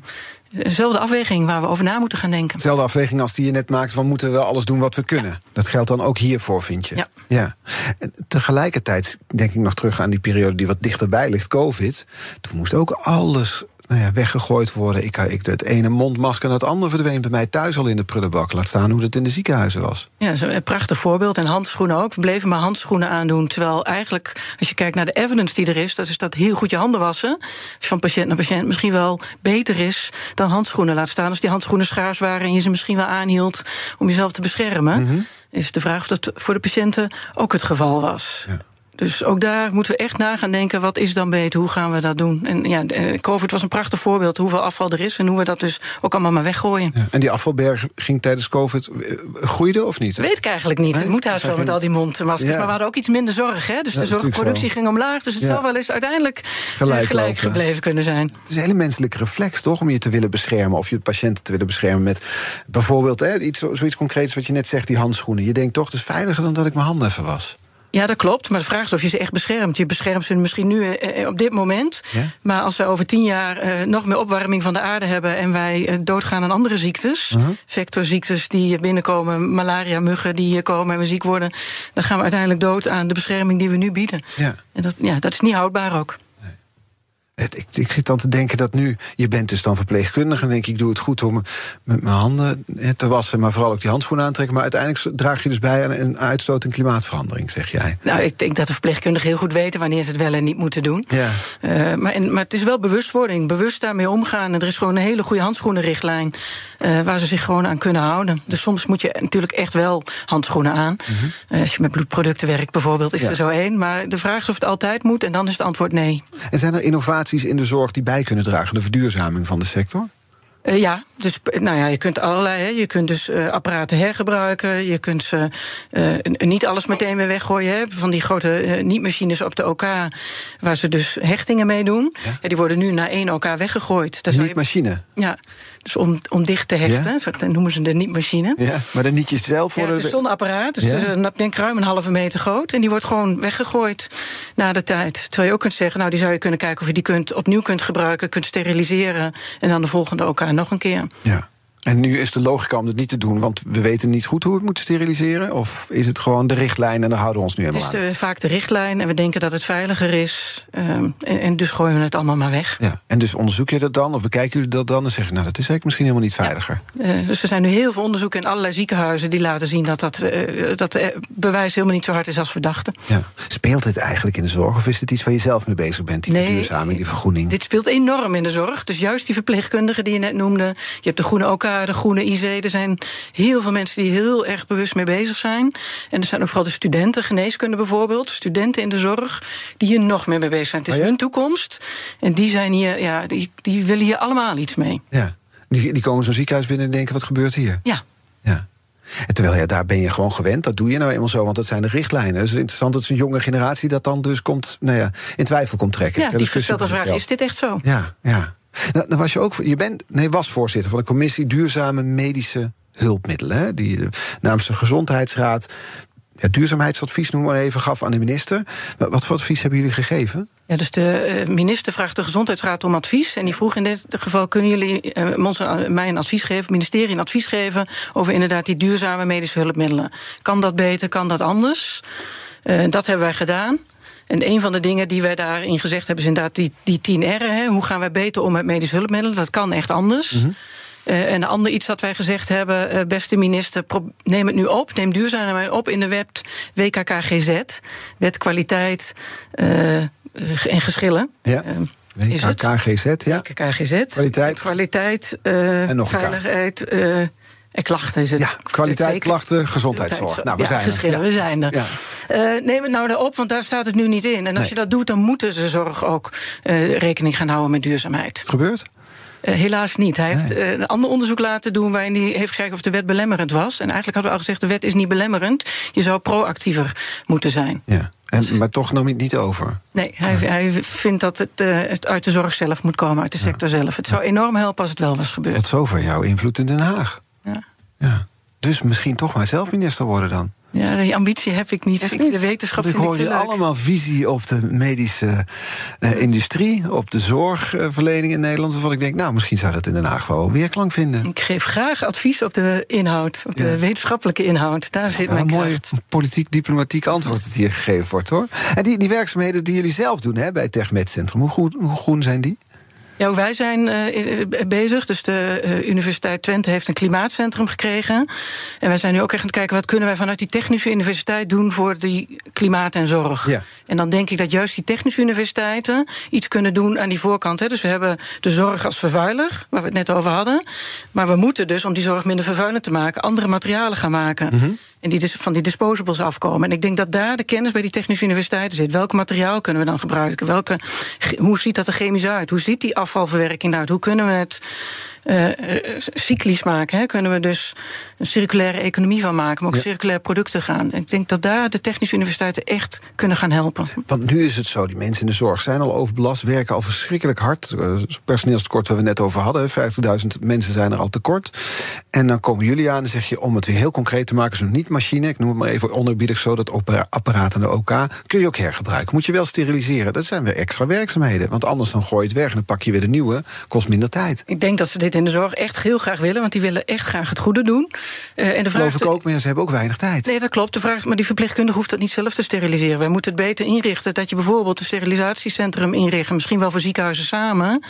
Dezelfde afweging waar we over na moeten gaan denken. Dezelfde afweging als die je net maakt van moeten we alles doen wat we kunnen. Dat geldt dan ook hiervoor, vind je? Ja. ja. En tegelijkertijd denk ik nog terug aan die periode die wat dichterbij ligt, COVID. Toen moest ook alles nou ja, weggegooid worden. Ik, ik, het ene mondmasker naar het andere verdween bij mij thuis al in de prullenbak. Laat staan hoe dat in de ziekenhuizen was. Ja, een prachtig voorbeeld. En handschoenen ook. We bleven maar handschoenen aandoen. Terwijl eigenlijk, als je kijkt naar de evidence die er is, dat is dat heel goed je handen wassen. Van patiënt naar patiënt misschien wel beter is dan handschoenen. Laat staan als die handschoenen schaars waren en je ze misschien wel aanhield om jezelf te beschermen. Is de vraag of dat voor de patiënten ook het geval was. Ja. Dus ook daar moeten we echt na gaan denken: wat is dan beter? Hoe gaan we dat doen? En ja, eh, COVID was een prachtig voorbeeld hoeveel afval er is en hoe we dat dus ook allemaal maar weggooien. Ja. En die afvalberg ging tijdens COVID eh, groeide of niet? Weet ik eigenlijk niet. Nee? Het moet haast wel met al die mondmaskers. Ja. Maar we hadden ook iets minder zorg. Hè? Dus de zorgproductie zo. ging omlaag. Dus het zal wel eens uiteindelijk eh, Gelijk gebleven kunnen zijn. Het is een hele menselijke reflex, toch? Om je te willen beschermen. Of je patiënten te willen beschermen met bijvoorbeeld hè, iets, zoiets concreets wat je net zegt, die handschoenen. Je denkt toch, het is veiliger dan dat ik mijn handen even was. Ja, dat klopt. Maar de vraag is of je ze echt beschermt. Je beschermt ze misschien nu eh, eh, op dit moment. Ja? Maar als wij over tien jaar eh, nog meer opwarming van de aarde hebben... en wij eh, doodgaan aan andere ziektes, Uh-huh. vectorziektes die binnenkomen... malaria, muggen die hier komen en we ziek worden... dan gaan we uiteindelijk dood aan de bescherming die we nu bieden. Ja. En dat, ja, dat is niet houdbaar ook. Het, ik, ik zit dan te denken dat nu, je bent dus dan verpleegkundige... en denk ik, ik doe het goed om me- met mijn handen te wassen... maar vooral ook die handschoenen aantrekken. Maar uiteindelijk draag je dus bij aan een uitstoot en klimaatverandering, zeg jij. Nou, ik denk dat de verpleegkundigen heel goed weten wanneer ze het wel en niet moeten doen. Ja. Eh, maar, en, maar het is wel bewustwording, bewust daarmee omgaan. En er is gewoon een hele goede handschoenenrichtlijn eh, waar ze zich gewoon aan kunnen houden. Dus soms moet je natuurlijk echt wel handschoenen aan. Eh, als je met bloedproducten werkt bijvoorbeeld, is Mhm. Ja. er zo één. Maar de vraag is of het altijd moet en dan is het antwoord nee. En zijn er innovaties in de zorg die bij kunnen dragen... aan de verduurzaming van de sector? Eh, ja, dus eh, nou ja, je kunt allerlei. Hè. Je kunt dus eh, apparaten hergebruiken. Je kunt ze niet alles meteen weer weggooien. Hè. Van die grote niet-machines op de OK, waar ze dus hechtingen mee doen. Ja, die worden nu na één OK weggegooid. Daar zou Niet je- machine. Ja, dus om, om dicht te hechten. Ja? Zo noemen ze de niet-machine. Ja, maar de nietjes zelf Ja, worden... het is zo'n apparaat, dus Ja? is een, ik denk ruim een halve meter groot. En die wordt gewoon weggegooid na de tijd. Terwijl je ook kunt zeggen, nou die zou je kunnen kijken of je die kunt, opnieuw kunt gebruiken, kunt steriliseren. En dan de volgende elkaar nog een keer. Ja. En nu is de logica om het niet te doen, want we weten niet goed hoe we het moeten steriliseren? Of is het gewoon de richtlijn en daar houden we ons nu Het helemaal is aan? eh, vaak de richtlijn en we denken dat het veiliger is. ehm, en, en dus gooien we het allemaal maar weg. Ja. En dus onderzoek je dat dan, of bekijken jullie dat dan en zeggen, nou, dat is eigenlijk misschien helemaal niet veiliger. Eh, dus er zijn nu heel veel onderzoeken in allerlei ziekenhuizen die laten zien dat dat, eh, dat bewijs helemaal niet zo hard is als we dachten. Ja. Speelt dit eigenlijk in de zorg, of is het iets waar je zelf mee bezig bent, die Nee, verduurzaming, die vergroening? Dit speelt enorm in de zorg. Dus juist die verpleegkundigen die je net noemde. Je hebt de groene OK, Ja, de groene IC. Er zijn heel veel mensen die heel erg bewust mee bezig zijn. En er zijn ook vooral de studenten, geneeskunde bijvoorbeeld, studenten in de zorg, die hier nog meer mee bezig zijn. Het is Oh ja? hun toekomst. En die zijn hier, ja, die, die willen hier allemaal iets mee. Ja. Die, die komen zo'n ziekenhuis binnen en denken: wat gebeurt hier? Ja. Ja. En terwijl ja, daar ben je gewoon gewend. Dat doe je nou eenmaal zo, want dat zijn de richtlijnen. Dus het is interessant dat zo'n jonge generatie dat dan dus komt, nou ja, in twijfel komt trekken. Ja, die stelt de vraag: is dit echt zo? Ja, ja. Nou, was je ook, je bent, nee, was voorzitter van de commissie Duurzame Medische Hulpmiddelen. Hè, die eh, namens de Gezondheidsraad ja, duurzaamheidsadvies, noem maar even, gaf aan de minister. Wat, voor advies hebben jullie gegeven? Ja, dus de eh, minister vraagt de Gezondheidsraad om advies. En die vroeg in dit geval: kunnen jullie ons, eh, mij een advies geven, ministerie een advies geven over inderdaad die duurzame medische hulpmiddelen? Kan dat beter, kan dat anders? Dat hebben wij gedaan. En een van de dingen die wij daarin gezegd hebben, is inderdaad die, die 10 R'en. Hè. Hoe gaan wij beter om met medische hulpmiddelen? Dat kan echt anders. Eh, en een ander iets dat wij gezegd hebben, eh, beste minister, neem het nu op. Neem duurzaamheid op in de wet WKKGZ. Wet kwaliteit eh, en geschillen. Ja. Eh, het? WKKGZ, ja. WKKGZ. Kwaliteit. Kwaliteit, En nog veiligheid en klachten is het. Ja, kwaliteit, klachten, gezondheidszorg. Nou, we ja, zijn er. Ja. we zijn er. Eh, neem het nou erop, want daar staat het nu niet in. En als Nee. je dat doet, dan moeten ze zorg ook eh, rekening gaan houden met duurzaamheid. Het gebeurt? Eh, helaas niet. Hij heeft een ander onderzoek laten doen waarin hij heeft gekeken of de wet belemmerend was. En eigenlijk hadden we al gezegd: de wet is niet belemmerend. Je zou proactiever moeten zijn. Ja. En, maar toch nam je het niet over. Nee, hij, hij vindt dat het, het uit de zorg zelf moet komen, uit de sector zelf. Het zou enorm helpen als het wel was gebeurd. Tot zover jouw invloed in Den Haag. Ja. Dus misschien toch maar zelf minister worden dan. Ja, die ambitie heb ik niet. Echt Ik- niet? De wetenschap Want ik hoor je allemaal visie op de medische eh, industrie, op de zorgverlening in Nederland. Waarvan ik denk, nou, misschien zou dat in Den Haag wel weerklank vinden. Ik geef graag advies op de inhoud, op de Ja. wetenschappelijke inhoud. Daar zit mijn een mooi kracht. politiek-diplomatiek antwoord dat hier gegeven wordt, hoor. En die, die werkzaamheden die jullie zelf doen hè, bij het TechMed Centrum, hoe, hoe groen zijn die? Ja, wij zijn eh, eh, bezig. Dus de eh, Universiteit Twente heeft een klimaatcentrum gekregen. En wij zijn nu ook echt aan het kijken... wat kunnen wij vanuit die technische universiteit doen... voor die klimaat en zorg. Ja. En dan denk ik dat juist die technische universiteiten... iets kunnen doen aan die voorkant. Hè. Dus we hebben de zorg als vervuiler, waar we het net over hadden. Maar we moeten dus, om die zorg minder vervuilend te maken... andere materialen gaan maken. Mhm. En die dus van die disposables afkomen. En ik denk dat daar de kennis bij die technische universiteiten zit. Welk materiaal kunnen we dan gebruiken? Welke, hoe ziet dat er chemisch uit? Hoe ziet die afvalverwerking eruit? Hoe kunnen we het eh, cyclisch maken? Hè? Kunnen we dus een circulaire economie van maken, maar ook Ja. circulaire producten gaan? En ik denk dat daar de technische universiteiten echt kunnen gaan helpen. Want nu is het zo, die mensen in de zorg zijn al overbelast, werken al verschrikkelijk hard. Eh, personeelstekort waar we net over hadden, 50.000 mensen zijn er al tekort. En dan komen jullie aan en zeg je, om het weer heel concreet te maken, zo'n niet-machine, ik noem het maar even onerbiedig zo, dat apparaat aan de OK, kun je ook hergebruiken. Moet je wel steriliseren. Dat zijn weer extra werkzaamheden. Want anders dan gooi je het weg en dan pak je weer de nieuwe, kost minder tijd. Ik denk dat ze dit in de zorg echt heel graag willen, want die willen echt graag het goede doen. Eh, en de vraag Geloof ik ook, ze hebben ook weinig tijd. Nee, dat klopt. De vraag, maar die verpleegkundige hoeft dat niet zelf te steriliseren. Wij moeten het beter inrichten. Dat je bijvoorbeeld een sterilisatiecentrum inricht. Misschien wel voor ziekenhuizen samen.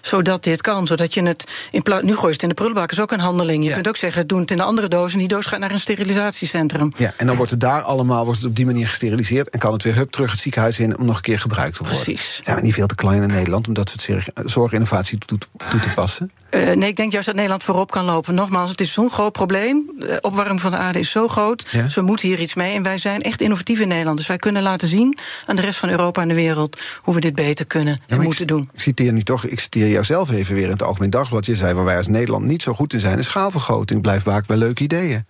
Zodat dit kan. Zodat je het. In plaats, nu gooi je het in de prullenbak. is ook een handeling. Je Ja. kunt ook zeggen: doe het in de andere doos. En die doos gaat naar een sterilisatiecentrum. Ja, en dan wordt het daar allemaal wordt het op die manier gesteriliseerd... en kan het weer hup terug het ziekenhuis in om nog een keer gebruikt te worden. Precies. Zijn we niet veel te klein in Nederland om dat soort zorg- zorginnovatie toe, toe te passen? Eh, nee, ik denk juist dat Nederland voorop kan lopen. Nogmaals, het is zo'n groot probleem. De opwarming van de aarde is zo groot. Ja. Dus we moeten hier iets mee. En wij zijn echt innovatief in Nederland. Dus wij kunnen laten zien aan de rest van Europa en de wereld hoe we dit beter kunnen en moeten ik, doen. Ik citeer nu toch, ik citeer jou zelf even weer in het Algemeen Dagblad. Je zei waar wij als Nederland niet zo goed in zijn, is schaalvergroting. Blijft vaak bij leuke ideeën.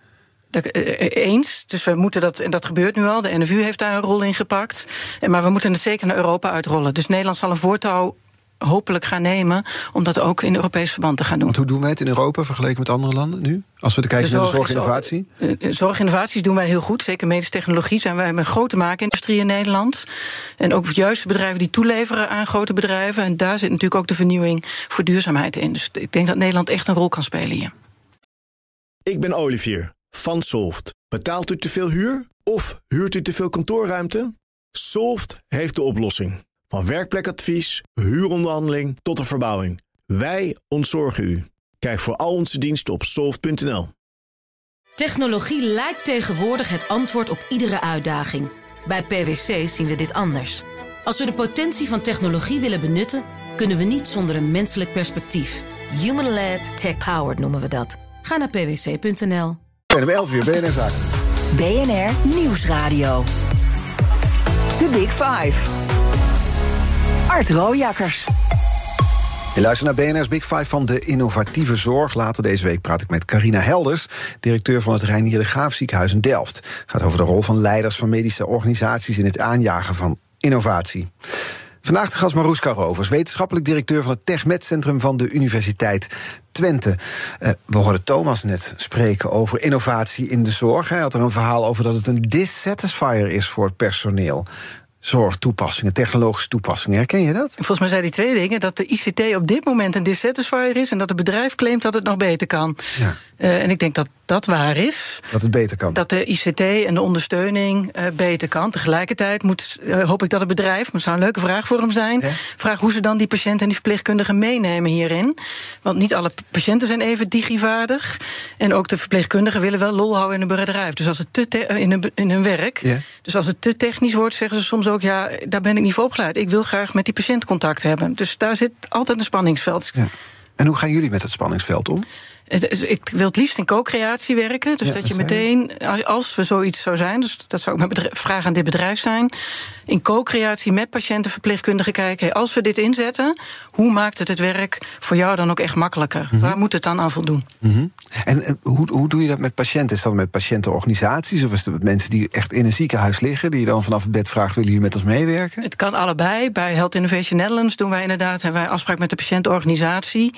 Eh, eh, Eens. Dus we moeten dat, en dat gebeurt nu al. De NFU heeft daar een rol in gepakt. Maar we moeten het zeker naar Europa uitrollen. Dus Nederland zal een voortouw hopelijk gaan nemen om dat ook in Europees verband te gaan doen. Want hoe doen wij het in Europa vergeleken met andere landen nu? Als we kijken naar de zorginnovatie. ook- eh, Zorginnovaties doen wij heel goed. Zeker medische technologie zijn wij hebben een grote maakindustrie in Nederland. En ook juist bedrijven die toeleveren aan grote bedrijven. En daar zit natuurlijk ook de vernieuwing voor duurzaamheid in. Dus ik denk dat Nederland echt een rol kan spelen hier. Ik ben Olivier van Solft. Betaalt u te veel huur of huurt u te veel kantoorruimte? Solft heeft de oplossing. Van werkplekadvies, huuronderhandeling tot de verbouwing. Wij ontzorgen u. Kijk voor al onze diensten op soft.nl. Technologie lijkt tegenwoordig het antwoord op iedere uitdaging. Bij PwC zien we dit anders. Als we de potentie van technologie willen benutten, kunnen we niet zonder een menselijk perspectief. Human-led, tech-powered noemen we dat. Ga naar pwc.nl. En om 11 uur BNR Zaken. BNR Nieuwsradio. The Big Five. Art Rojakkers. Je luistert naar BNR's Big Five van de innovatieve zorg. Later deze week praat ik met Carina Helders, directeur van het Reinier de Graaf ziekenhuis in Delft. Het gaat over de rol van leiders van medische organisaties in het aanjagen van innovatie. Vandaag de gast Maroeska Rovers, wetenschappelijk directeur van het TechMed Centrum van de Universiteit Twente. Uh, we hoorden Thomas net spreken over innovatie in de zorg. Hij had er een verhaal over dat het een dissatisfier is voor het personeel zorgtoepassingen, technologische toepassingen. Herken je dat? Volgens mij zei hij twee dingen. Dat de ICT op dit moment een dissatisfier is... en dat het bedrijf claimt dat het nog beter kan. Ja. Uh, en ik denk dat dat waar is. Dat het beter kan. Dat de ICT en de ondersteuning uh, beter kan. Tegelijkertijd moet, uh, hoop ik dat het bedrijf... maar het zou een leuke vraag voor hem zijn... Vraag hoe ze dan die patiënten en die verpleegkundigen meenemen hierin. Want niet alle patiënten zijn even digivaardig. En ook de verpleegkundigen willen wel lol houden in hun bedrijf. Dus als het te in, hun, in hun werk. Dus als het te technisch wordt, zeggen ze soms ook... ja, daar ben ik niet voor opgeleid. Ik wil graag met die patiënt contact hebben. Dus daar zit altijd een spanningsveld. Ja. En hoe gaan jullie met het spanningsveld om? Ik wil het liefst in co-creatie werken. Dus ja, dat je meteen, als we zoiets zou zijn, dus dat zou ook mijn vraag aan dit bedrijf zijn. In co-creatie met patiënten, verpleegkundigen kijken. Hey, als we dit inzetten, hoe maakt het het werk voor jou dan ook echt makkelijker? Mm -hmm. Waar moet het dan aan voldoen? Mm -hmm. En, en hoe, hoe doe je dat met patiënten? Is dat met patiëntenorganisaties of is het met mensen die echt in een ziekenhuis liggen, die je dan vanaf het bed vraagt: willen jullie met ons meewerken? Het kan allebei. Bij Health Innovation Netherlands doen wij inderdaad hebben wij afspraak met de patiëntenorganisatie.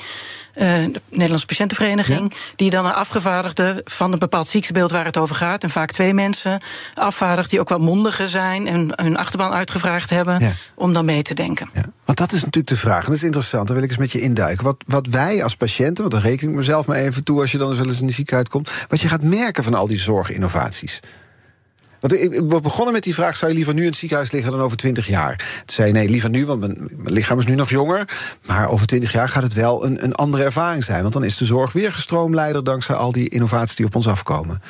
Uh, de Nederlandse Patiëntenvereniging, ja? die dan een afgevaardigde van een bepaald ziektebeeld waar het over gaat, en vaak twee mensen afvaardigt die ook wel mondiger zijn en hun achterban uitgevraagd hebben, ja. om dan mee te denken. Ja. Want dat is natuurlijk de vraag, en dat is interessant, daar wil ik eens met je induiken. Wat, wat wij als patiënten, want dan reken ik mezelf maar even toe als je dan eens wel eens in de ziekenhuis komt, wat je gaat merken van al die zorginnovaties. Want we begonnen met die vraag: zou je liever nu in het ziekenhuis liggen dan over 20 jaar? Toen zei je nee, liever nu, want mijn, mijn lichaam is nu nog jonger. Maar over 20 jaar gaat het wel een, een andere ervaring zijn. Want dan is de zorg weer gestroomleider dankzij al die innovaties die op ons afkomen.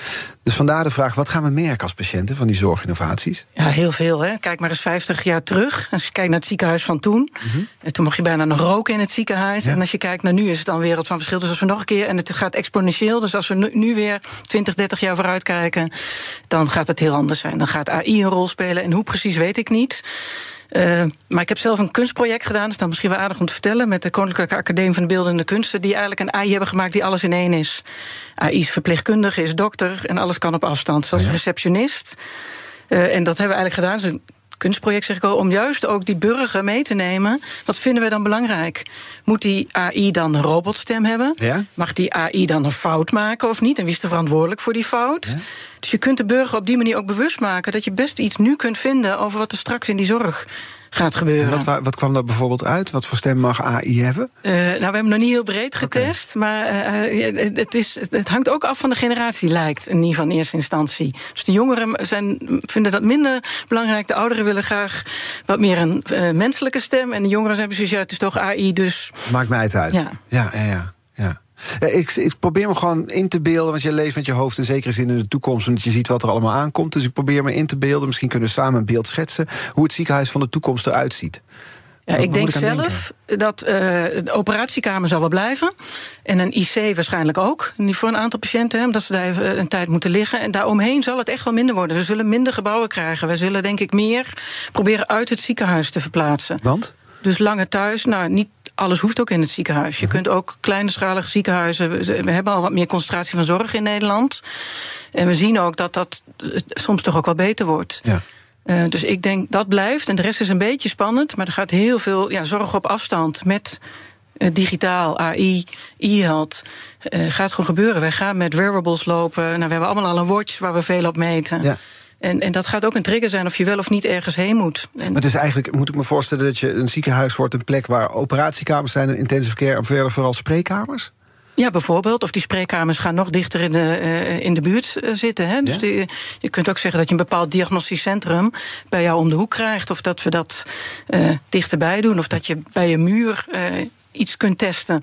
Dus vandaar de vraag: wat gaan we merken als patiënten van die zorginnovaties? Ja, heel veel. Hè? Kijk maar eens 50 jaar terug. Als je kijkt naar het ziekenhuis van toen. Mm -hmm. Toen mocht je bijna nog roken in het ziekenhuis. Ja. En als je kijkt naar nu, is het dan een wereld van verschil. Dus als we nog een keer, en het gaat exponentieel. Dus als we nu, nu weer 20, 30 jaar vooruit kijken, dan gaat het heel anders zijn. Dan gaat AI een rol spelen. En hoe precies weet ik niet. Uh, maar ik heb zelf een kunstproject gedaan, dat is dan misschien wel aardig om te vertellen, met de Koninklijke Academie van de Beeldende Kunsten, die eigenlijk een AI hebben gemaakt die alles in één is. AI is verpleegkundige, is dokter en alles kan op afstand, zoals ja. receptionist. Uh, en dat hebben we eigenlijk gedaan. Kunstproject, zeg ik al, om juist ook die burger mee te nemen. Wat vinden wij dan belangrijk? Moet die AI dan een robotstem hebben? Ja? Mag die AI dan een fout maken of niet? En wie is er verantwoordelijk voor die fout? Ja? Dus je kunt de burger op die manier ook bewust maken dat je best iets nu kunt vinden over wat er straks in die zorg gaat gebeuren. En wat, wat kwam daar bijvoorbeeld uit? Wat voor stem mag AI hebben? Uh, nou, we hebben nog niet heel breed getest. Okay. Maar uh, het, is, het hangt ook af van de generatie, lijkt. In ieder geval in eerste instantie. Dus de jongeren zijn, vinden dat minder belangrijk. De ouderen willen graag wat meer een uh, menselijke stem. En de jongeren zijn precies, ja, het is toch AI, dus... Maakt mij het uit. Ja, ja, ja. ja. ja. Ik, ik, probeer me gewoon in te beelden, want je leeft met je hoofd in zekere zin in de toekomst, omdat je ziet wat er allemaal aankomt. Dus ik probeer me in te beelden, misschien kunnen we samen een beeld schetsen, hoe het ziekenhuis van de toekomst eruit ziet. Ja, ik denk zelf denken? dat uh, de operatiekamer zal wel blijven. En een IC waarschijnlijk ook. Niet voor een aantal patiënten, omdat ze daar even een tijd moeten liggen. En daaromheen zal het echt wel minder worden. We zullen minder gebouwen krijgen. We zullen denk ik meer proberen uit het ziekenhuis te verplaatsen. Want? Dus langer thuis, nou niet alles hoeft ook in het ziekenhuis. Je kunt ook kleinschalige ziekenhuizen. We hebben al wat meer concentratie van zorg in Nederland. En we zien ook dat dat soms toch ook wel beter wordt. Ja. Uh, dus ik denk dat blijft. En de rest is een beetje spannend. Maar er gaat heel veel ja, zorg op afstand met uh, digitaal, AI, e-health. Uh, gaat gewoon gebeuren. Wij gaan met wearables lopen. Nou, we hebben allemaal al een watch waar we veel op meten. Ja. En, en dat gaat ook een trigger zijn of je wel of niet ergens heen moet. En maar dus eigenlijk moet ik me voorstellen dat je een ziekenhuis wordt een plek waar operatiekamers zijn en intensive care en verder vooral spreekkamers? Ja, bijvoorbeeld. Of die spreekkamers gaan nog dichter in de, uh, in de buurt uh, zitten. Hè? Dus ja? die, je kunt ook zeggen dat je een bepaald diagnostisch centrum bij jou om de hoek krijgt. Of dat we dat uh, dichterbij doen. Of dat je bij een muur iets kunt testen.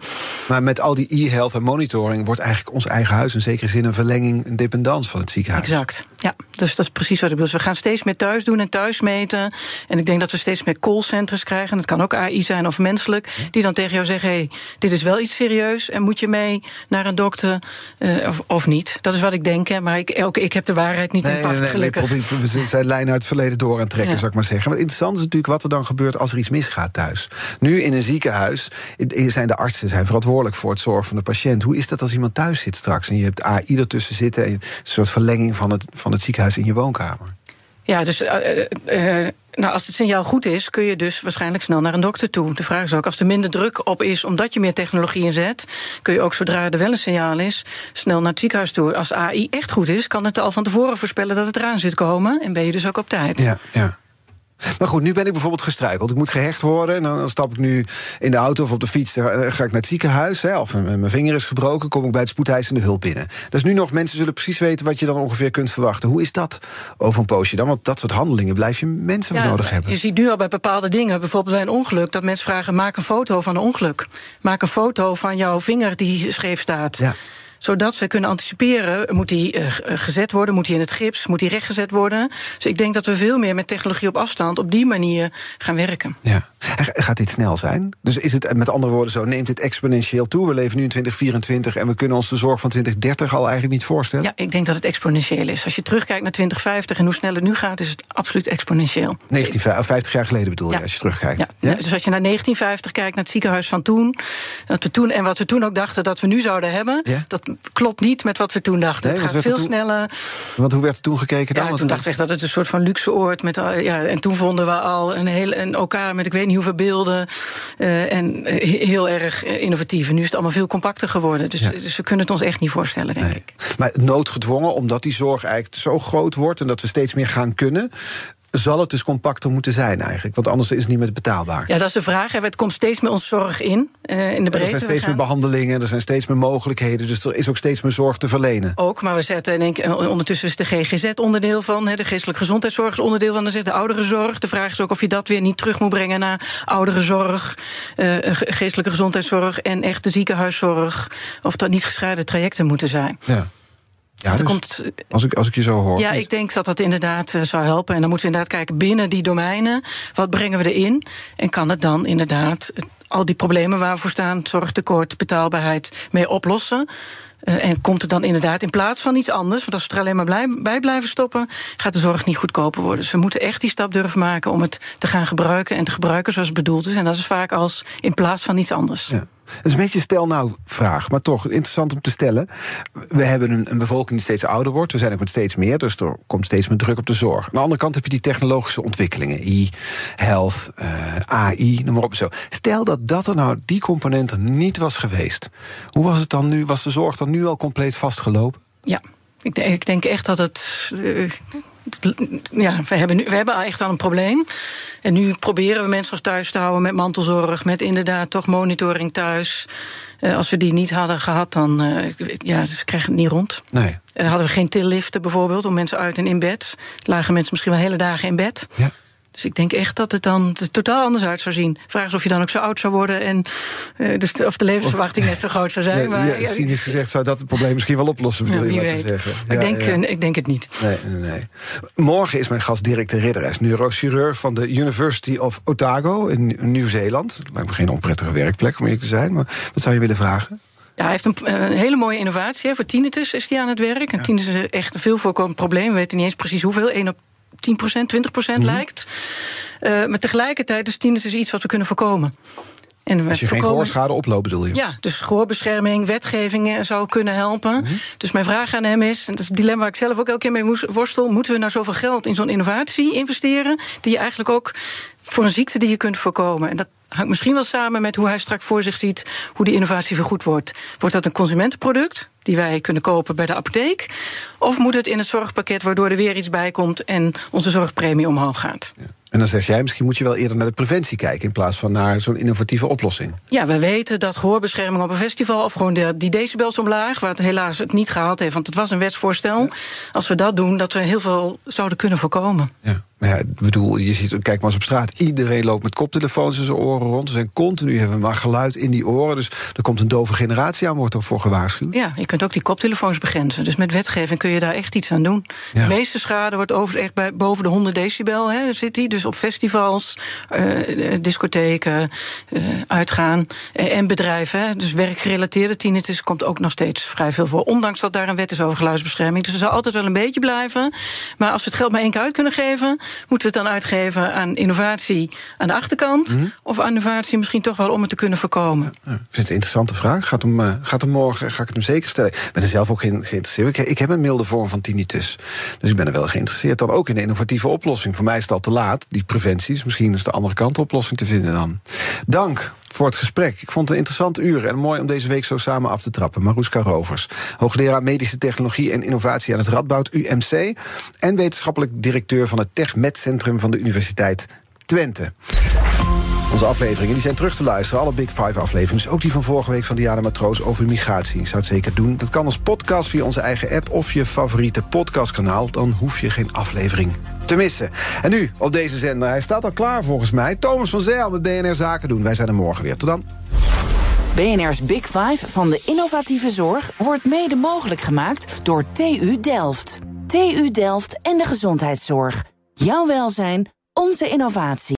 Maar met al die e-health en monitoring wordt eigenlijk ons eigen huis in zekere zin een verlenging, een dependance van het ziekenhuis. Exact. Ja, dus dat is precies wat ik bedoel. Dus we gaan steeds meer thuis doen en thuis meten. En ik denk dat we steeds meer callcenters krijgen. Dat kan ook AI zijn of menselijk. Die dan tegen jou zeggen: hey, dit is wel iets serieus. En moet je mee naar een dokter uh, of, of, niet? Dat is wat ik denk. Hè. Maar ik, ook, ik heb de waarheid niet nee, in pacht, nee, gelukkig. Nee, we zijn lijnen uit het verleden door aan trekken, Ja. zou ik maar zeggen. Maar interessant is natuurlijk wat er dan gebeurt als er iets misgaat thuis. Nu in een ziekenhuis zijn de artsen zijn verantwoordelijk voor het zorgen van de patiënt. Hoe is dat als iemand thuis zit straks en je hebt AI ertussen zitten... en een soort verlenging van het, van het ziekenhuis in je woonkamer? Ja, dus eh, eh, eh, nou, als het signaal goed is, kun je dus waarschijnlijk snel naar een dokter toe. De vraag is ook, als er minder druk op is omdat je meer technologie inzet, kun je ook zodra er wel een signaal is, snel naar het ziekenhuis toe. Als AI echt goed is, kan het al van tevoren voorspellen dat het eraan zit komen. En ben je dus ook op tijd. Ja, ja. Maar goed, nu ben ik bijvoorbeeld gestruikeld. Ik moet gehecht worden. En dan, stap ik nu in de auto of op de fiets. Dan ga ik naar het ziekenhuis. Hè, of mijn vinger is gebroken. Kom ik bij het spoedeisende hulp binnen. Dus nu nog, mensen zullen precies weten wat je dan ongeveer kunt verwachten. Hoe is dat over een poosje dan? Want dat soort handelingen blijf je mensen voor nodig hebben. Je ziet nu al bij bepaalde dingen, bijvoorbeeld bij een ongeluk, dat mensen vragen: maak een foto van een ongeluk. Maak een foto van jouw vinger die scheef staat. Ja. Zodat ze kunnen anticiperen, moet die eh, gezet worden, moet die in het gips, moet die rechtgezet worden. Dus ik denk dat we veel meer met technologie op afstand op die manier gaan werken. Ja. Gaat dit snel zijn? Dus is het met andere woorden zo, neemt dit exponentieel toe? We leven nu in 2024 en we kunnen ons de zorg van 2030 al eigenlijk niet voorstellen? Ja, ik denk dat het exponentieel is. Als je terugkijkt naar 2050 en hoe snel het nu gaat, is het absoluut exponentieel. 19, 50 jaar geleden bedoel je, Ja. als je terugkijkt. Ja. Dus als je naar 1950 kijkt, naar het ziekenhuis van toen, wat we toen en wat we toen ook dachten dat we nu zouden hebben, Ja. dat klopt niet met wat we toen dachten. Nee, het gaat veel toen- sneller. Want hoe werd er toen gekeken dan? Ja, toen we echt dat het een soort van luxe oord met ja, en toen vonden we al een heel een OK met ik weet niet hoeveel beelden eh, en eh, he- heel erg eh, innovatief. En nu is het allemaal veel compacter geworden. Dus, Ja. dus we kunnen het ons echt niet voorstellen, denk ik. Maar noodgedwongen, omdat die zorg eigenlijk zo groot wordt en dat we steeds meer gaan kunnen, zal het dus compacter moeten zijn eigenlijk. Want anders is het niet meer betaalbaar. Ja, dat is de vraag. Het komt steeds meer onze zorg in, eh, in de breedte. er zijn steeds meer behandelingen, er zijn steeds meer mogelijkheden. Dus er is ook steeds meer zorg te verlenen. Ook, maar we zetten in één keer- ondertussen is de GGZ onderdeel van, de geestelijke gezondheidszorg is onderdeel van, er zit de ouderenzorg. De vraag is ook of je dat weer niet terug moet brengen naar ouderenzorg, eh, ge- geestelijke gezondheidszorg en echte ziekenhuiszorg. Of dat niet gescheiden trajecten moeten zijn. Ja. Ja, dus komt, als, ik, als ik je zo hoor. ja, ik denk dat dat inderdaad eh, zou helpen. En dan moeten we inderdaad kijken binnen die domeinen. Wat brengen we erin? En kan het dan inderdaad eh, al die problemen waar we voor staan, zorgtekort, betaalbaarheid, mee oplossen? Eh, en komt het dan inderdaad in plaats van iets anders? Want als we er alleen maar blij- bij blijven stoppen, gaat de zorg niet goedkoper worden. Dus we moeten echt die stap durven maken om het te gaan gebruiken en te gebruiken zoals het bedoeld is. En dat is vaak als in plaats van iets anders. Ja. Het is een beetje een stel nou vraag, maar toch interessant om te stellen. We hebben een, een bevolking die steeds ouder wordt. We zijn ook met steeds meer, dus er komt steeds meer druk op de zorg. Aan de andere kant heb je die technologische ontwikkelingen. E-health, eh, AI, noem maar op. Zo. Stel dat dat er nou, die component er niet was geweest. Hoe was het dan nu? Was de zorg dan nu al compleet vastgelopen? Ja, ik denk, ik denk echt dat het. eh, ja, we hebben, nu, we hebben echt al een probleem. En nu proberen we mensen thuis te houden met mantelzorg, met inderdaad toch monitoring thuis. Eh, als we die niet hadden gehad, dan eh, ja, ze krijgen het niet rond. Nee. Eh, hadden we geen tilliften bijvoorbeeld om mensen uit en in bed. Lagen mensen misschien wel hele dagen in bed. Ja. Dus ik denk echt dat het dan totaal anders uit zou zien. Vraag is of je dan ook zo oud zou worden en eh, dus de- of de levensverwachting net zo groot zou zijn. Nee, maar, ja, ja, cynisch gezegd zou dat het probleem misschien wel oplossen, bedoel Ja, je te zeggen. ik, denk, eh, ik denk het niet. Nee, nee, nee. Morgen is mijn gast Dirk de Ridder. Hij is neurochirurg van de University of Otago in Nieuw-Zeeland. Lijkt me geen onprettige werkplek om eerlijk te zijn. Maar wat zou je willen vragen? Ja, hij heeft een, een hele mooie innovatie. Voor tinnitus is hij aan het werk. En tinnitus is echt een veel voorkomend probleem. We weten niet eens precies hoeveel. 1 op 10% 20 Mhm. lijkt. Eh, maar tegelijkertijd is tinnitus iets wat we kunnen voorkomen. En we Als je geen gehoorschade oploopt, bedoel je? Ja, dus gehoorbescherming, wetgeving eh, zou kunnen helpen. Mhm. Dus mijn vraag aan hem is, en dat is een dilemma waar ik zelf ook elke keer mee worstel... moeten we nou zoveel geld in zo'n innovatie investeren... die je eigenlijk ook voor een ziekte die je kunt voorkomen? En dat hangt misschien wel samen met hoe hij straks voor zich ziet... hoe die innovatie vergoed wordt. Wordt dat een consumentenproduct die wij kunnen kopen bij de apotheek? Of moet het in het zorgpakket waardoor er weer iets bij komt... en onze zorgpremie omhoog gaat? En dan zeg jij, misschien moet je wel eerder naar de preventie kijken... in plaats van naar zo'n innovatieve oplossing. Ja, we weten dat gehoorbescherming op een festival... of gewoon de, die decibels omlaag, waar het helaas het niet gehaald heeft... want het was een wetsvoorstel. Als we dat doen, dat we heel veel zouden kunnen voorkomen. Ja. Maar ja, ik bedoel, je ziet, kijk maar eens op straat. Iedereen loopt met koptelefoons in zijn oren rond. Ze zijn continu hebben maar geluid in die oren. Dus er komt een dove generatie aan, wordt er voor gewaarschuwd. Ja, je kunt ook die koptelefoons begrenzen. Dus met wetgeving kun je daar echt iets aan doen. De meeste schade wordt over, echt bij, boven de 100 decibel. Hè, zit die. Dus op festivals, uh, discotheken, uh, uitgaan uh, en bedrijven. Hè. Dus werkgerelateerde tinnitus komt ook nog steeds vrij veel voor. Ondanks dat daar een wet is over geluidsbescherming. Dus er zal altijd wel een beetje blijven. Maar als we het geld maar één keer uit kunnen geven, moeten we het dan uitgeven aan innovatie aan de achterkant? Mm -hmm. Of aan innovatie misschien toch wel om het te kunnen voorkomen? Ja, ik vind het een interessante vraag. Gaat hem, uh, gaat hem morgen ga ik het hem zeker stellen. Ik ben er zelf ook ge geïnteresseerd. Ik, ik, heb een milde vorm van tinnitus. Dus ik ben er wel geïnteresseerd. Dan ook in de innovatieve oplossing. Voor mij is het al te laat, die preventie. Dus misschien is de andere kant oplossing te vinden dan. Dank voor het gesprek. Ik vond het een interessant uur en mooi om deze week zo samen af te trappen. Maroeska Rovers, hoogleraar medische technologie en innovatie aan het Radboud UMC... en wetenschappelijk directeur van het TechMed Centrum van de Universiteit Twente. Onze afleveringen die zijn terug te luisteren. Alle Big Five afleveringen. Dus ook die van vorige week van Diana Matroos over migratie. Zou het zeker doen. Dat kan als podcast via onze eigen app of je favoriete podcastkanaal. Dan hoef je geen aflevering te missen. En nu op deze zender. Hij staat al klaar volgens mij. Thomas van Zijl met BNR Zaken doen. Wij zijn er morgen weer. Tot dan. BNR's Big Five van de innovatieve zorg wordt mede mogelijk gemaakt door TU Delft. TU Delft en de gezondheidszorg. Jouw welzijn, onze innovatie.